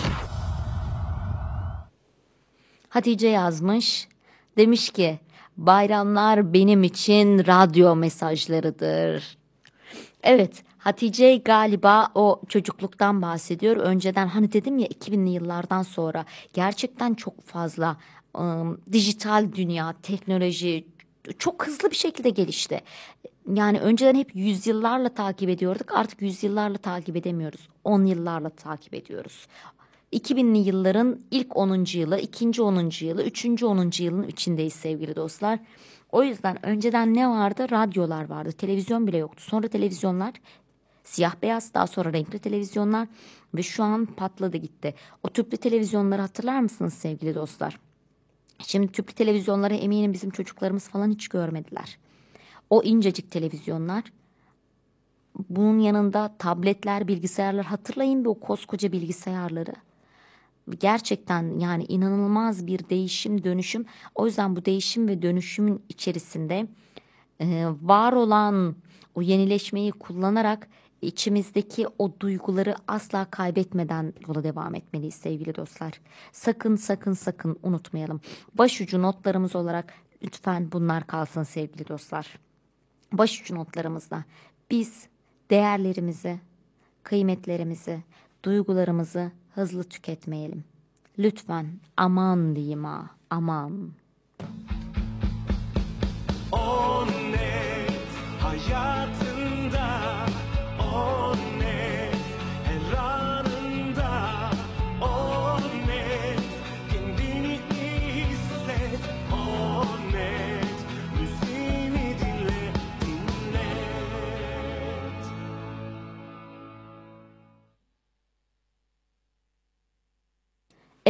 Hatice yazmış. Demiş ki bayramlar benim için radyo mesajlarıdır. Evet Hatice galiba o çocukluktan bahsediyor. Önceden hani dedim ya 2000'li yıllardan sonra gerçekten çok fazla ım, dijital dünya, teknoloji çok hızlı bir şekilde gelişti. Yani önceden hep yüzyıllarla takip ediyorduk. Artık yüzyıllarla takip edemiyoruz. On yıllarla takip ediyoruz. 2000'li yılların ilk 10. yılı, ikinci 10. yılı, üçüncü 10. yılın içindeyiz sevgili dostlar. O yüzden önceden ne vardı? Radyolar vardı. Televizyon bile yoktu. Sonra televizyonlar siyah beyaz daha sonra renkli televizyonlar ve şu an patladı gitti. O tüplü televizyonları hatırlar mısınız sevgili dostlar? Şimdi tüplü televizyonları eminim bizim çocuklarımız falan hiç görmediler. O incecik televizyonlar bunun yanında tabletler, bilgisayarlar hatırlayın bir o koskoca bilgisayarları. Gerçekten yani inanılmaz bir değişim, dönüşüm. O yüzden bu değişim ve dönüşümün içerisinde var olan o yenileşmeyi kullanarak içimizdeki o duyguları asla kaybetmeden yola devam etmeliyiz sevgili dostlar. Sakın sakın sakın unutmayalım. Başucu notlarımız olarak lütfen bunlar kalsın sevgili dostlar. Başucu notlarımızda biz değerlerimizi, kıymetlerimizi, duygularımızı hızlı tüketmeyelim. Lütfen aman diyeyim ha, aman.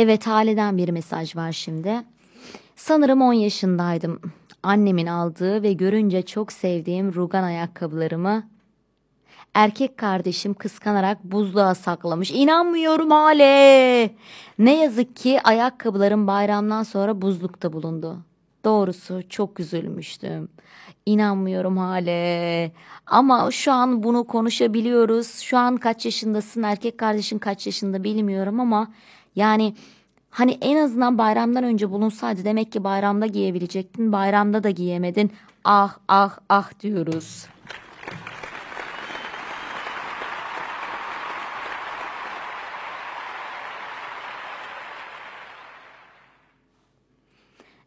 Evet Hale'den bir mesaj var şimdi. Sanırım 10 yaşındaydım. Annemin aldığı ve görünce çok sevdiğim rugan ayakkabılarımı erkek kardeşim kıskanarak buzluğa saklamış. İnanmıyorum Hale. Ne yazık ki ayakkabılarım bayramdan sonra buzlukta bulundu. Doğrusu çok üzülmüştüm. İnanmıyorum Hale. Ama şu an bunu konuşabiliyoruz. Şu an kaç yaşındasın? Erkek kardeşin kaç yaşında bilmiyorum ama yani hani en azından bayramdan önce bulunsaydı demek ki bayramda giyebilecektin. Bayramda da giyemedin. Ah ah ah diyoruz.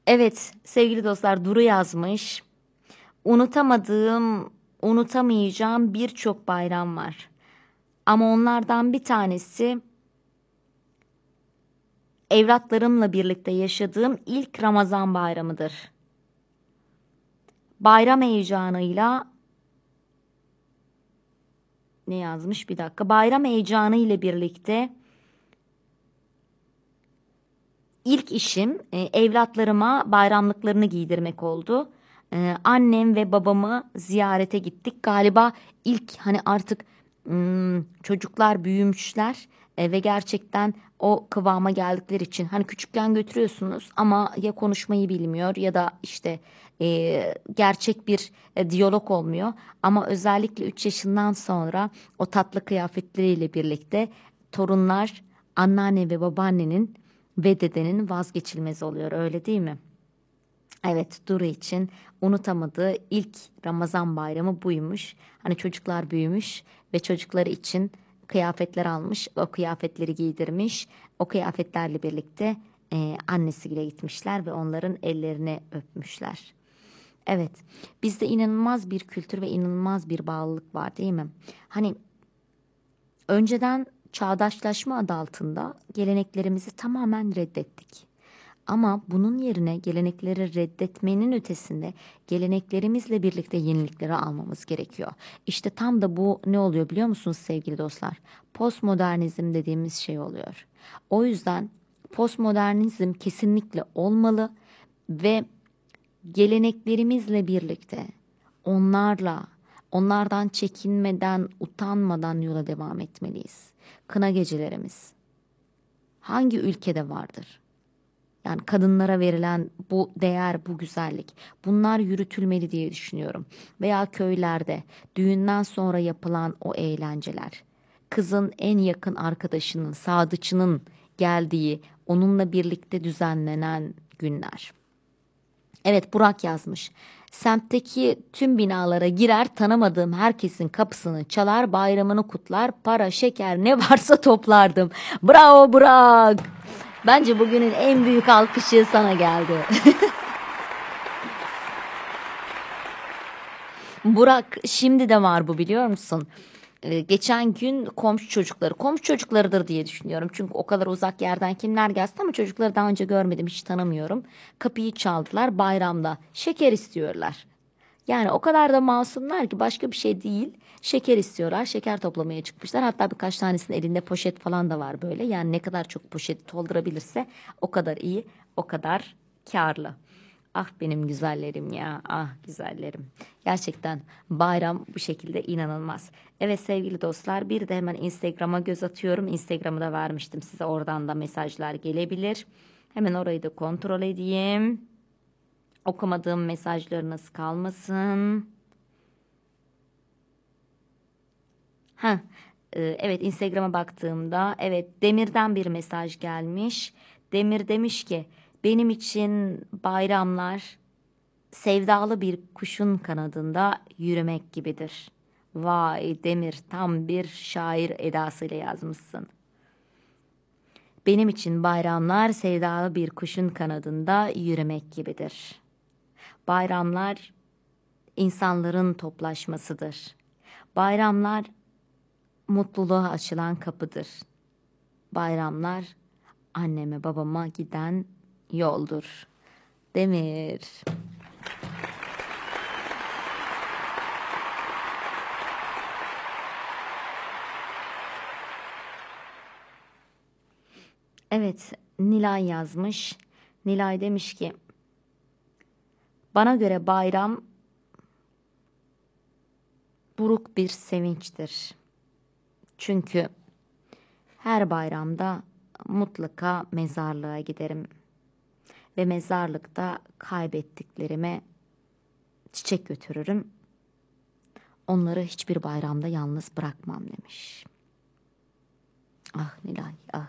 Evet sevgili dostlar Duru yazmış. Unutamadığım, unutamayacağım birçok bayram var. Ama onlardan bir tanesi evlatlarımla birlikte yaşadığım ilk Ramazan bayramıdır. Bayram heyecanıyla ne yazmış bir dakika. Bayram heyecanı ile birlikte ilk işim e, evlatlarıma bayramlıklarını giydirmek oldu. E, annem ve babamı ziyarete gittik. Galiba ilk hani artık hmm, çocuklar büyümüşler e, ve gerçekten o kıvama geldikleri için hani küçükken götürüyorsunuz ama ya konuşmayı bilmiyor ya da işte e, gerçek bir e, diyalog olmuyor. Ama özellikle 3 yaşından sonra o tatlı kıyafetleriyle birlikte torunlar anneanne ve babaannenin ve dedenin vazgeçilmezi oluyor öyle değil mi? Evet Duru için unutamadığı ilk Ramazan bayramı buymuş. Hani çocuklar büyümüş ve çocukları için kıyafetler almış. O kıyafetleri giydirmiş. O kıyafetlerle birlikte e, annesiyle gitmişler ve onların ellerini öpmüşler. Evet bizde inanılmaz bir kültür ve inanılmaz bir bağlılık var değil mi? Hani önceden çağdaşlaşma adı altında geleneklerimizi tamamen reddettik. Ama bunun yerine gelenekleri reddetmenin ötesinde geleneklerimizle birlikte yenilikleri almamız gerekiyor. İşte tam da bu ne oluyor biliyor musunuz sevgili dostlar? Postmodernizm dediğimiz şey oluyor. O yüzden postmodernizm kesinlikle olmalı ve geleneklerimizle birlikte onlarla onlardan çekinmeden, utanmadan yola devam etmeliyiz. Kına gecelerimiz hangi ülkede vardır? Yani kadınlara verilen bu değer, bu güzellik. Bunlar yürütülmeli diye düşünüyorum. Veya köylerde düğünden sonra yapılan o eğlenceler. Kızın en yakın arkadaşının, sadıçının geldiği, onunla birlikte düzenlenen günler. Evet Burak yazmış. Semtteki tüm binalara girer tanımadığım herkesin kapısını çalar bayramını kutlar para şeker ne varsa toplardım. Bravo Burak. Bence bugünün en büyük alkışı sana geldi. Burak şimdi de var bu biliyor musun? Ee, geçen gün komşu çocukları, komşu çocuklarıdır diye düşünüyorum. Çünkü o kadar uzak yerden kimler gelsin ama çocukları daha önce görmedim, hiç tanımıyorum. Kapıyı çaldılar bayramda. Şeker istiyorlar. Yani o kadar da masumlar ki başka bir şey değil. Şeker istiyorlar. Şeker toplamaya çıkmışlar. Hatta birkaç tanesinin elinde poşet falan da var böyle. Yani ne kadar çok poşet doldurabilirse o kadar iyi, o kadar karlı. Ah benim güzellerim ya. Ah güzellerim. Gerçekten bayram bu şekilde inanılmaz. Evet sevgili dostlar bir de hemen Instagram'a göz atıyorum. Instagram'ı da vermiştim size. Oradan da mesajlar gelebilir. Hemen orayı da kontrol edeyim. Okumadığım mesajlarınız kalmasın. Ha, e, evet Instagram'a baktığımda evet Demir'den bir mesaj gelmiş. Demir demiş ki benim için bayramlar sevdalı bir kuşun kanadında yürümek gibidir. Vay Demir tam bir şair edasıyla yazmışsın. Benim için bayramlar sevdalı bir kuşun kanadında yürümek gibidir. Bayramlar insanların toplaşmasıdır. Bayramlar mutluluğa açılan kapıdır. Bayramlar anneme babama giden yoldur. Demir. Evet, Nilay yazmış. Nilay demiş ki bana göre bayram buruk bir sevinçtir. Çünkü her bayramda mutlaka mezarlığa giderim ve mezarlıkta kaybettiklerime çiçek götürürüm. Onları hiçbir bayramda yalnız bırakmam demiş. Ah Nilay ah.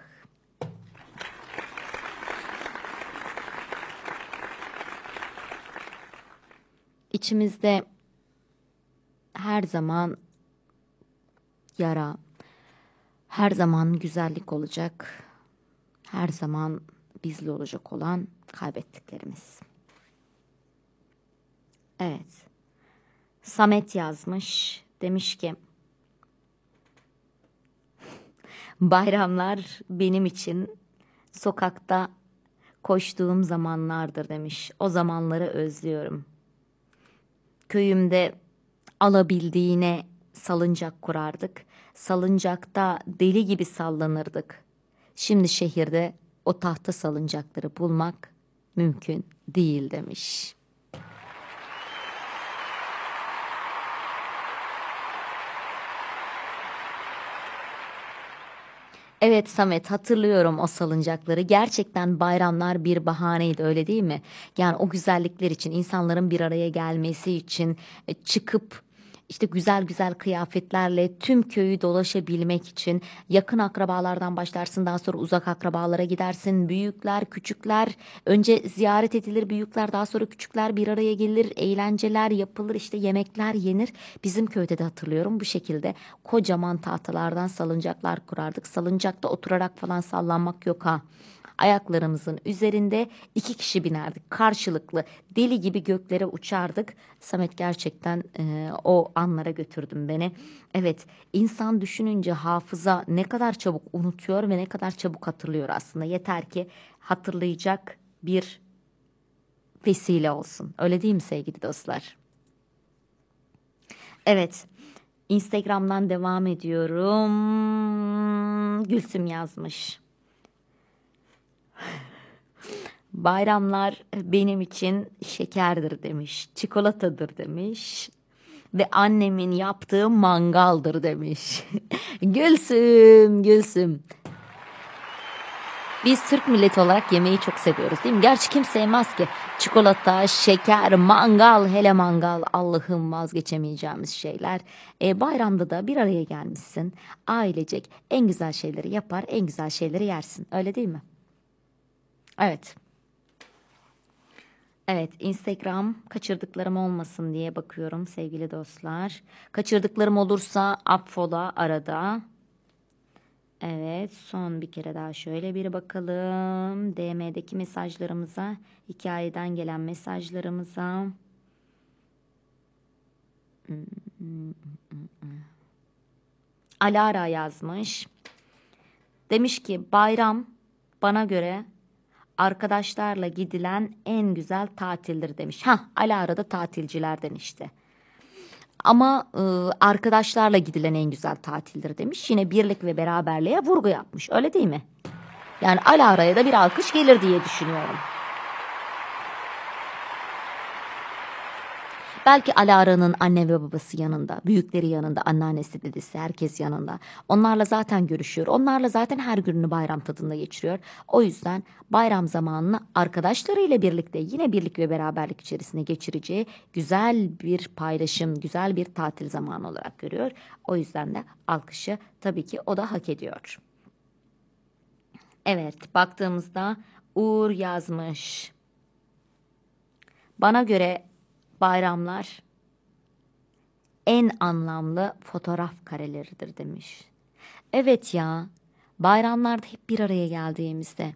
İçimizde her zaman yara, her zaman güzellik olacak, her zaman bizli olacak olan kaybettiklerimiz. Evet. Samet yazmış. Demiş ki Bayramlar benim için sokakta koştuğum zamanlardır demiş. O zamanları özlüyorum. Köyümde alabildiğine salıncak kurardık. Salıncakta deli gibi sallanırdık. Şimdi şehirde o tahta salıncakları bulmak mümkün değil demiş. Evet Samet hatırlıyorum o salıncakları. Gerçekten bayramlar bir bahaneydi öyle değil mi? Yani o güzellikler için insanların bir araya gelmesi için e, çıkıp işte güzel güzel kıyafetlerle tüm köyü dolaşabilmek için yakın akrabalardan başlarsın daha sonra uzak akrabalara gidersin. Büyükler küçükler. Önce ziyaret edilir büyükler daha sonra küçükler bir araya gelir. Eğlenceler yapılır işte yemekler yenir. Bizim köyde de hatırlıyorum bu şekilde. Kocaman tahtalardan salıncaklar kurardık. Salıncakta oturarak falan sallanmak yok ha Ayaklarımızın üzerinde iki kişi binerdik karşılıklı deli gibi göklere uçardık. Samet gerçekten e, o anlara götürdüm beni. Evet insan düşününce hafıza ne kadar çabuk unutuyor ve ne kadar çabuk hatırlıyor aslında. Yeter ki hatırlayacak bir vesile olsun. Öyle değil mi sevgili dostlar? Evet. Instagram'dan devam ediyorum. Gülsüm yazmış. Bayramlar benim için şekerdir demiş, çikolatadır demiş ve annemin yaptığı mangaldır demiş. Gülsüm, Gülsüm. Biz Türk milleti olarak yemeği çok seviyoruz değil mi? Gerçi kim sevmez ki. Çikolata, şeker, mangal, hele mangal Allah'ım vazgeçemeyeceğimiz şeyler. E, bayramda da bir araya gelmişsin. Ailecek en güzel şeyleri yapar, en güzel şeyleri yersin. Öyle değil mi? Evet. Evet Instagram kaçırdıklarım olmasın diye bakıyorum sevgili dostlar. Kaçırdıklarım olursa affola arada. Evet son bir kere daha şöyle bir bakalım. DM'deki mesajlarımıza, hikayeden gelen mesajlarımıza. Alara yazmış. Demiş ki bayram bana göre arkadaşlarla gidilen en güzel tatildir demiş. Ha Alara da tatilcilerden işte. Ama e, arkadaşlarla gidilen en güzel tatildir demiş. Yine birlik ve beraberliğe vurgu yapmış. Öyle değil mi? Yani Alara'ya da bir alkış gelir diye düşünüyorum. Belki Alara'nın anne ve babası yanında, büyükleri yanında, anneannesi, dedesi, herkes yanında. Onlarla zaten görüşüyor. Onlarla zaten her gününü bayram tadında geçiriyor. O yüzden bayram zamanını arkadaşlarıyla birlikte yine birlik ve beraberlik içerisinde geçireceği güzel bir paylaşım, güzel bir tatil zamanı olarak görüyor. O yüzden de alkışı tabii ki o da hak ediyor. Evet, baktığımızda Uğur yazmış. Bana göre bayramlar en anlamlı fotoğraf kareleridir demiş. Evet ya, bayramlarda hep bir araya geldiğimizde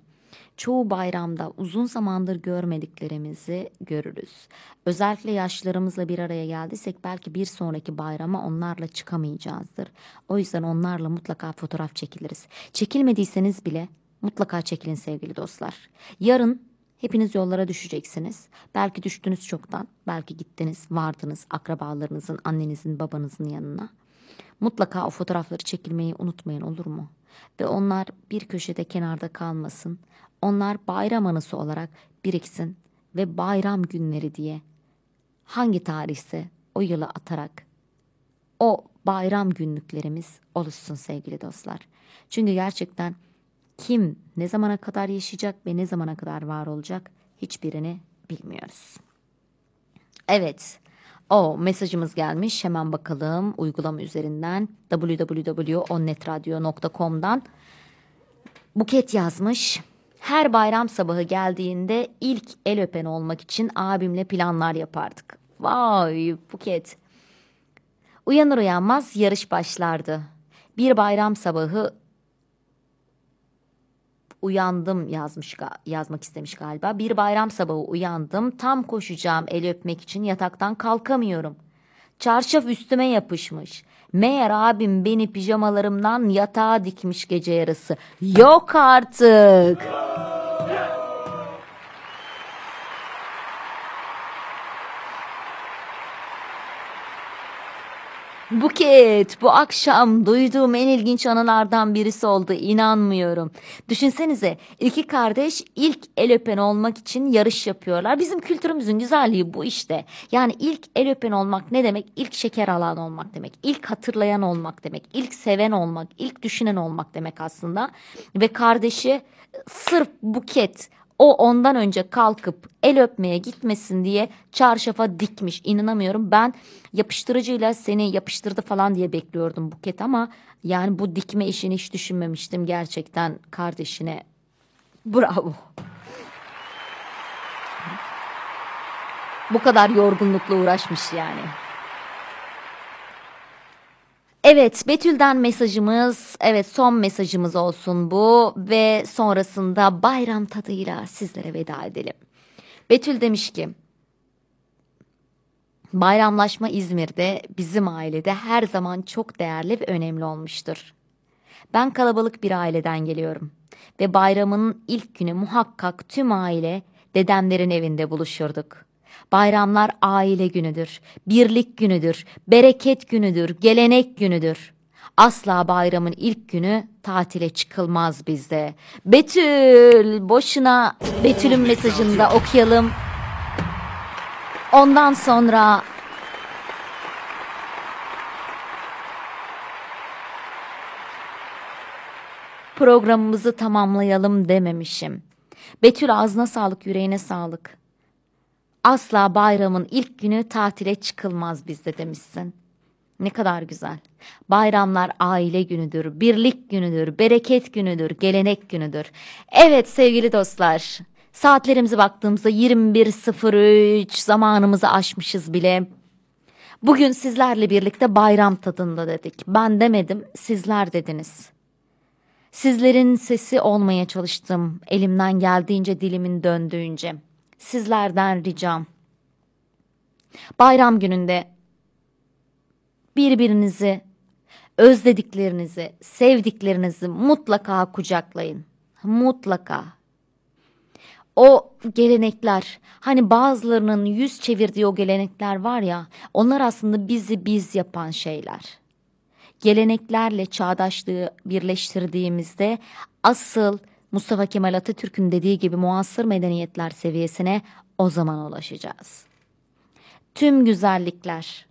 çoğu bayramda uzun zamandır görmediklerimizi görürüz. Özellikle yaşlarımızla bir araya geldiysek belki bir sonraki bayrama onlarla çıkamayacağızdır. O yüzden onlarla mutlaka fotoğraf çekiliriz. Çekilmediyseniz bile mutlaka çekilin sevgili dostlar. Yarın Hepiniz yollara düşeceksiniz. Belki düştünüz çoktan, belki gittiniz, vardınız akrabalarınızın, annenizin, babanızın yanına. Mutlaka o fotoğrafları çekilmeyi unutmayın olur mu? ve onlar bir köşede kenarda kalmasın. Onlar bayram anısı olarak biriksin ve bayram günleri diye hangi tarihse o yılı atarak o bayram günlüklerimiz oluşsun sevgili dostlar. Çünkü gerçekten kim ne zamana kadar yaşayacak ve ne zamana kadar var olacak hiçbirini bilmiyoruz. Evet. O mesajımız gelmiş. Hemen bakalım uygulama üzerinden www.onnetradio.com'dan Buket yazmış. Her bayram sabahı geldiğinde ilk el öpen olmak için abimle planlar yapardık. Vay Buket. Uyanır uyanmaz yarış başlardı. Bir bayram sabahı uyandım yazmış yazmak istemiş galiba. Bir bayram sabahı uyandım. Tam koşacağım el öpmek için yataktan kalkamıyorum. Çarşaf üstüme yapışmış. Meğer abim beni pijamalarımdan yatağa dikmiş gece yarısı. Yok artık. Buket, bu akşam duyduğum en ilginç anılardan birisi oldu. İnanmıyorum. Düşünsenize, iki kardeş ilk el öpen olmak için yarış yapıyorlar. Bizim kültürümüzün güzelliği bu işte. Yani ilk el öpen olmak ne demek? İlk şeker alan olmak demek. İlk hatırlayan olmak demek. İlk seven olmak, ilk düşünen olmak demek aslında. Ve kardeşi sırf Buket o ondan önce kalkıp el öpmeye gitmesin diye çarşafa dikmiş. İnanamıyorum. Ben yapıştırıcıyla seni yapıştırdı falan diye bekliyordum Buket ama yani bu dikme işini hiç düşünmemiştim gerçekten kardeşine. Bravo. Bu kadar yorgunlukla uğraşmış yani. Evet Betül'den mesajımız evet son mesajımız olsun bu ve sonrasında bayram tadıyla sizlere veda edelim. Betül demiş ki bayramlaşma İzmir'de bizim ailede her zaman çok değerli ve önemli olmuştur. Ben kalabalık bir aileden geliyorum ve bayramın ilk günü muhakkak tüm aile dedemlerin evinde buluşurduk. Bayramlar aile günüdür, birlik günüdür, bereket günüdür, gelenek günüdür. Asla bayramın ilk günü tatile çıkılmaz bizde. Betül, boşuna Betül'ün mesajını da okuyalım. Ondan sonra programımızı tamamlayalım dememişim. Betül ağzına sağlık, yüreğine sağlık. Asla bayramın ilk günü tatile çıkılmaz bizde demişsin. Ne kadar güzel. Bayramlar aile günüdür, birlik günüdür, bereket günüdür, gelenek günüdür. Evet sevgili dostlar, saatlerimize baktığımızda 21.03 zamanımızı aşmışız bile. Bugün sizlerle birlikte bayram tadında dedik. Ben demedim, sizler dediniz. Sizlerin sesi olmaya çalıştım elimden geldiğince dilimin döndüğünce sizlerden ricam. Bayram gününde birbirinizi, özlediklerinizi, sevdiklerinizi mutlaka kucaklayın. Mutlaka. O gelenekler, hani bazılarının yüz çevirdiği o gelenekler var ya, onlar aslında bizi biz yapan şeyler. Geleneklerle çağdaşlığı birleştirdiğimizde asıl Mustafa Kemal Atatürk'ün dediği gibi muasır medeniyetler seviyesine o zaman ulaşacağız. Tüm güzellikler,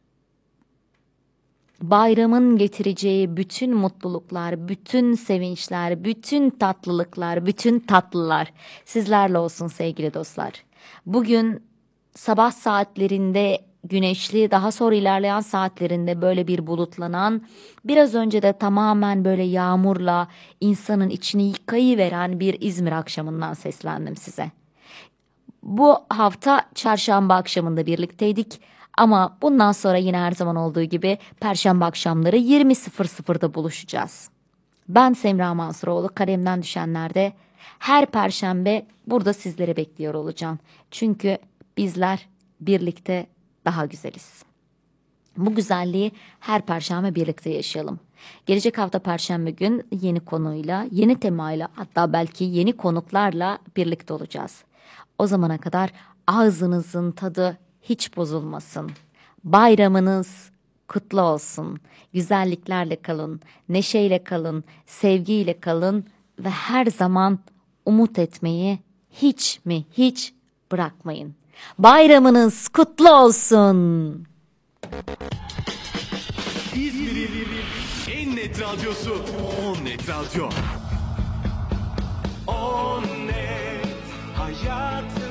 bayramın getireceği bütün mutluluklar, bütün sevinçler, bütün tatlılıklar, bütün tatlılar sizlerle olsun sevgili dostlar. Bugün sabah saatlerinde güneşli daha sonra ilerleyen saatlerinde böyle bir bulutlanan biraz önce de tamamen böyle yağmurla insanın içini yıkayıveren bir İzmir akşamından seslendim size. Bu hafta çarşamba akşamında birlikteydik ama bundan sonra yine her zaman olduğu gibi perşembe akşamları 20.00'da buluşacağız. Ben Semra Mansuroğlu kalemden düşenlerde her perşembe burada sizlere bekliyor olacağım. Çünkü bizler birlikte daha güzeliz. Bu güzelliği her perşembe birlikte yaşayalım. Gelecek hafta perşembe gün yeni konuyla, yeni temayla hatta belki yeni konuklarla birlikte olacağız. O zamana kadar ağzınızın tadı hiç bozulmasın. Bayramınız kutlu olsun. Güzelliklerle kalın, neşeyle kalın, sevgiyle kalın ve her zaman umut etmeyi hiç mi hiç bırakmayın. Bayramınız kutlu olsun. İzmir'in en net radyosu On Net Radyo. On Net Hayatı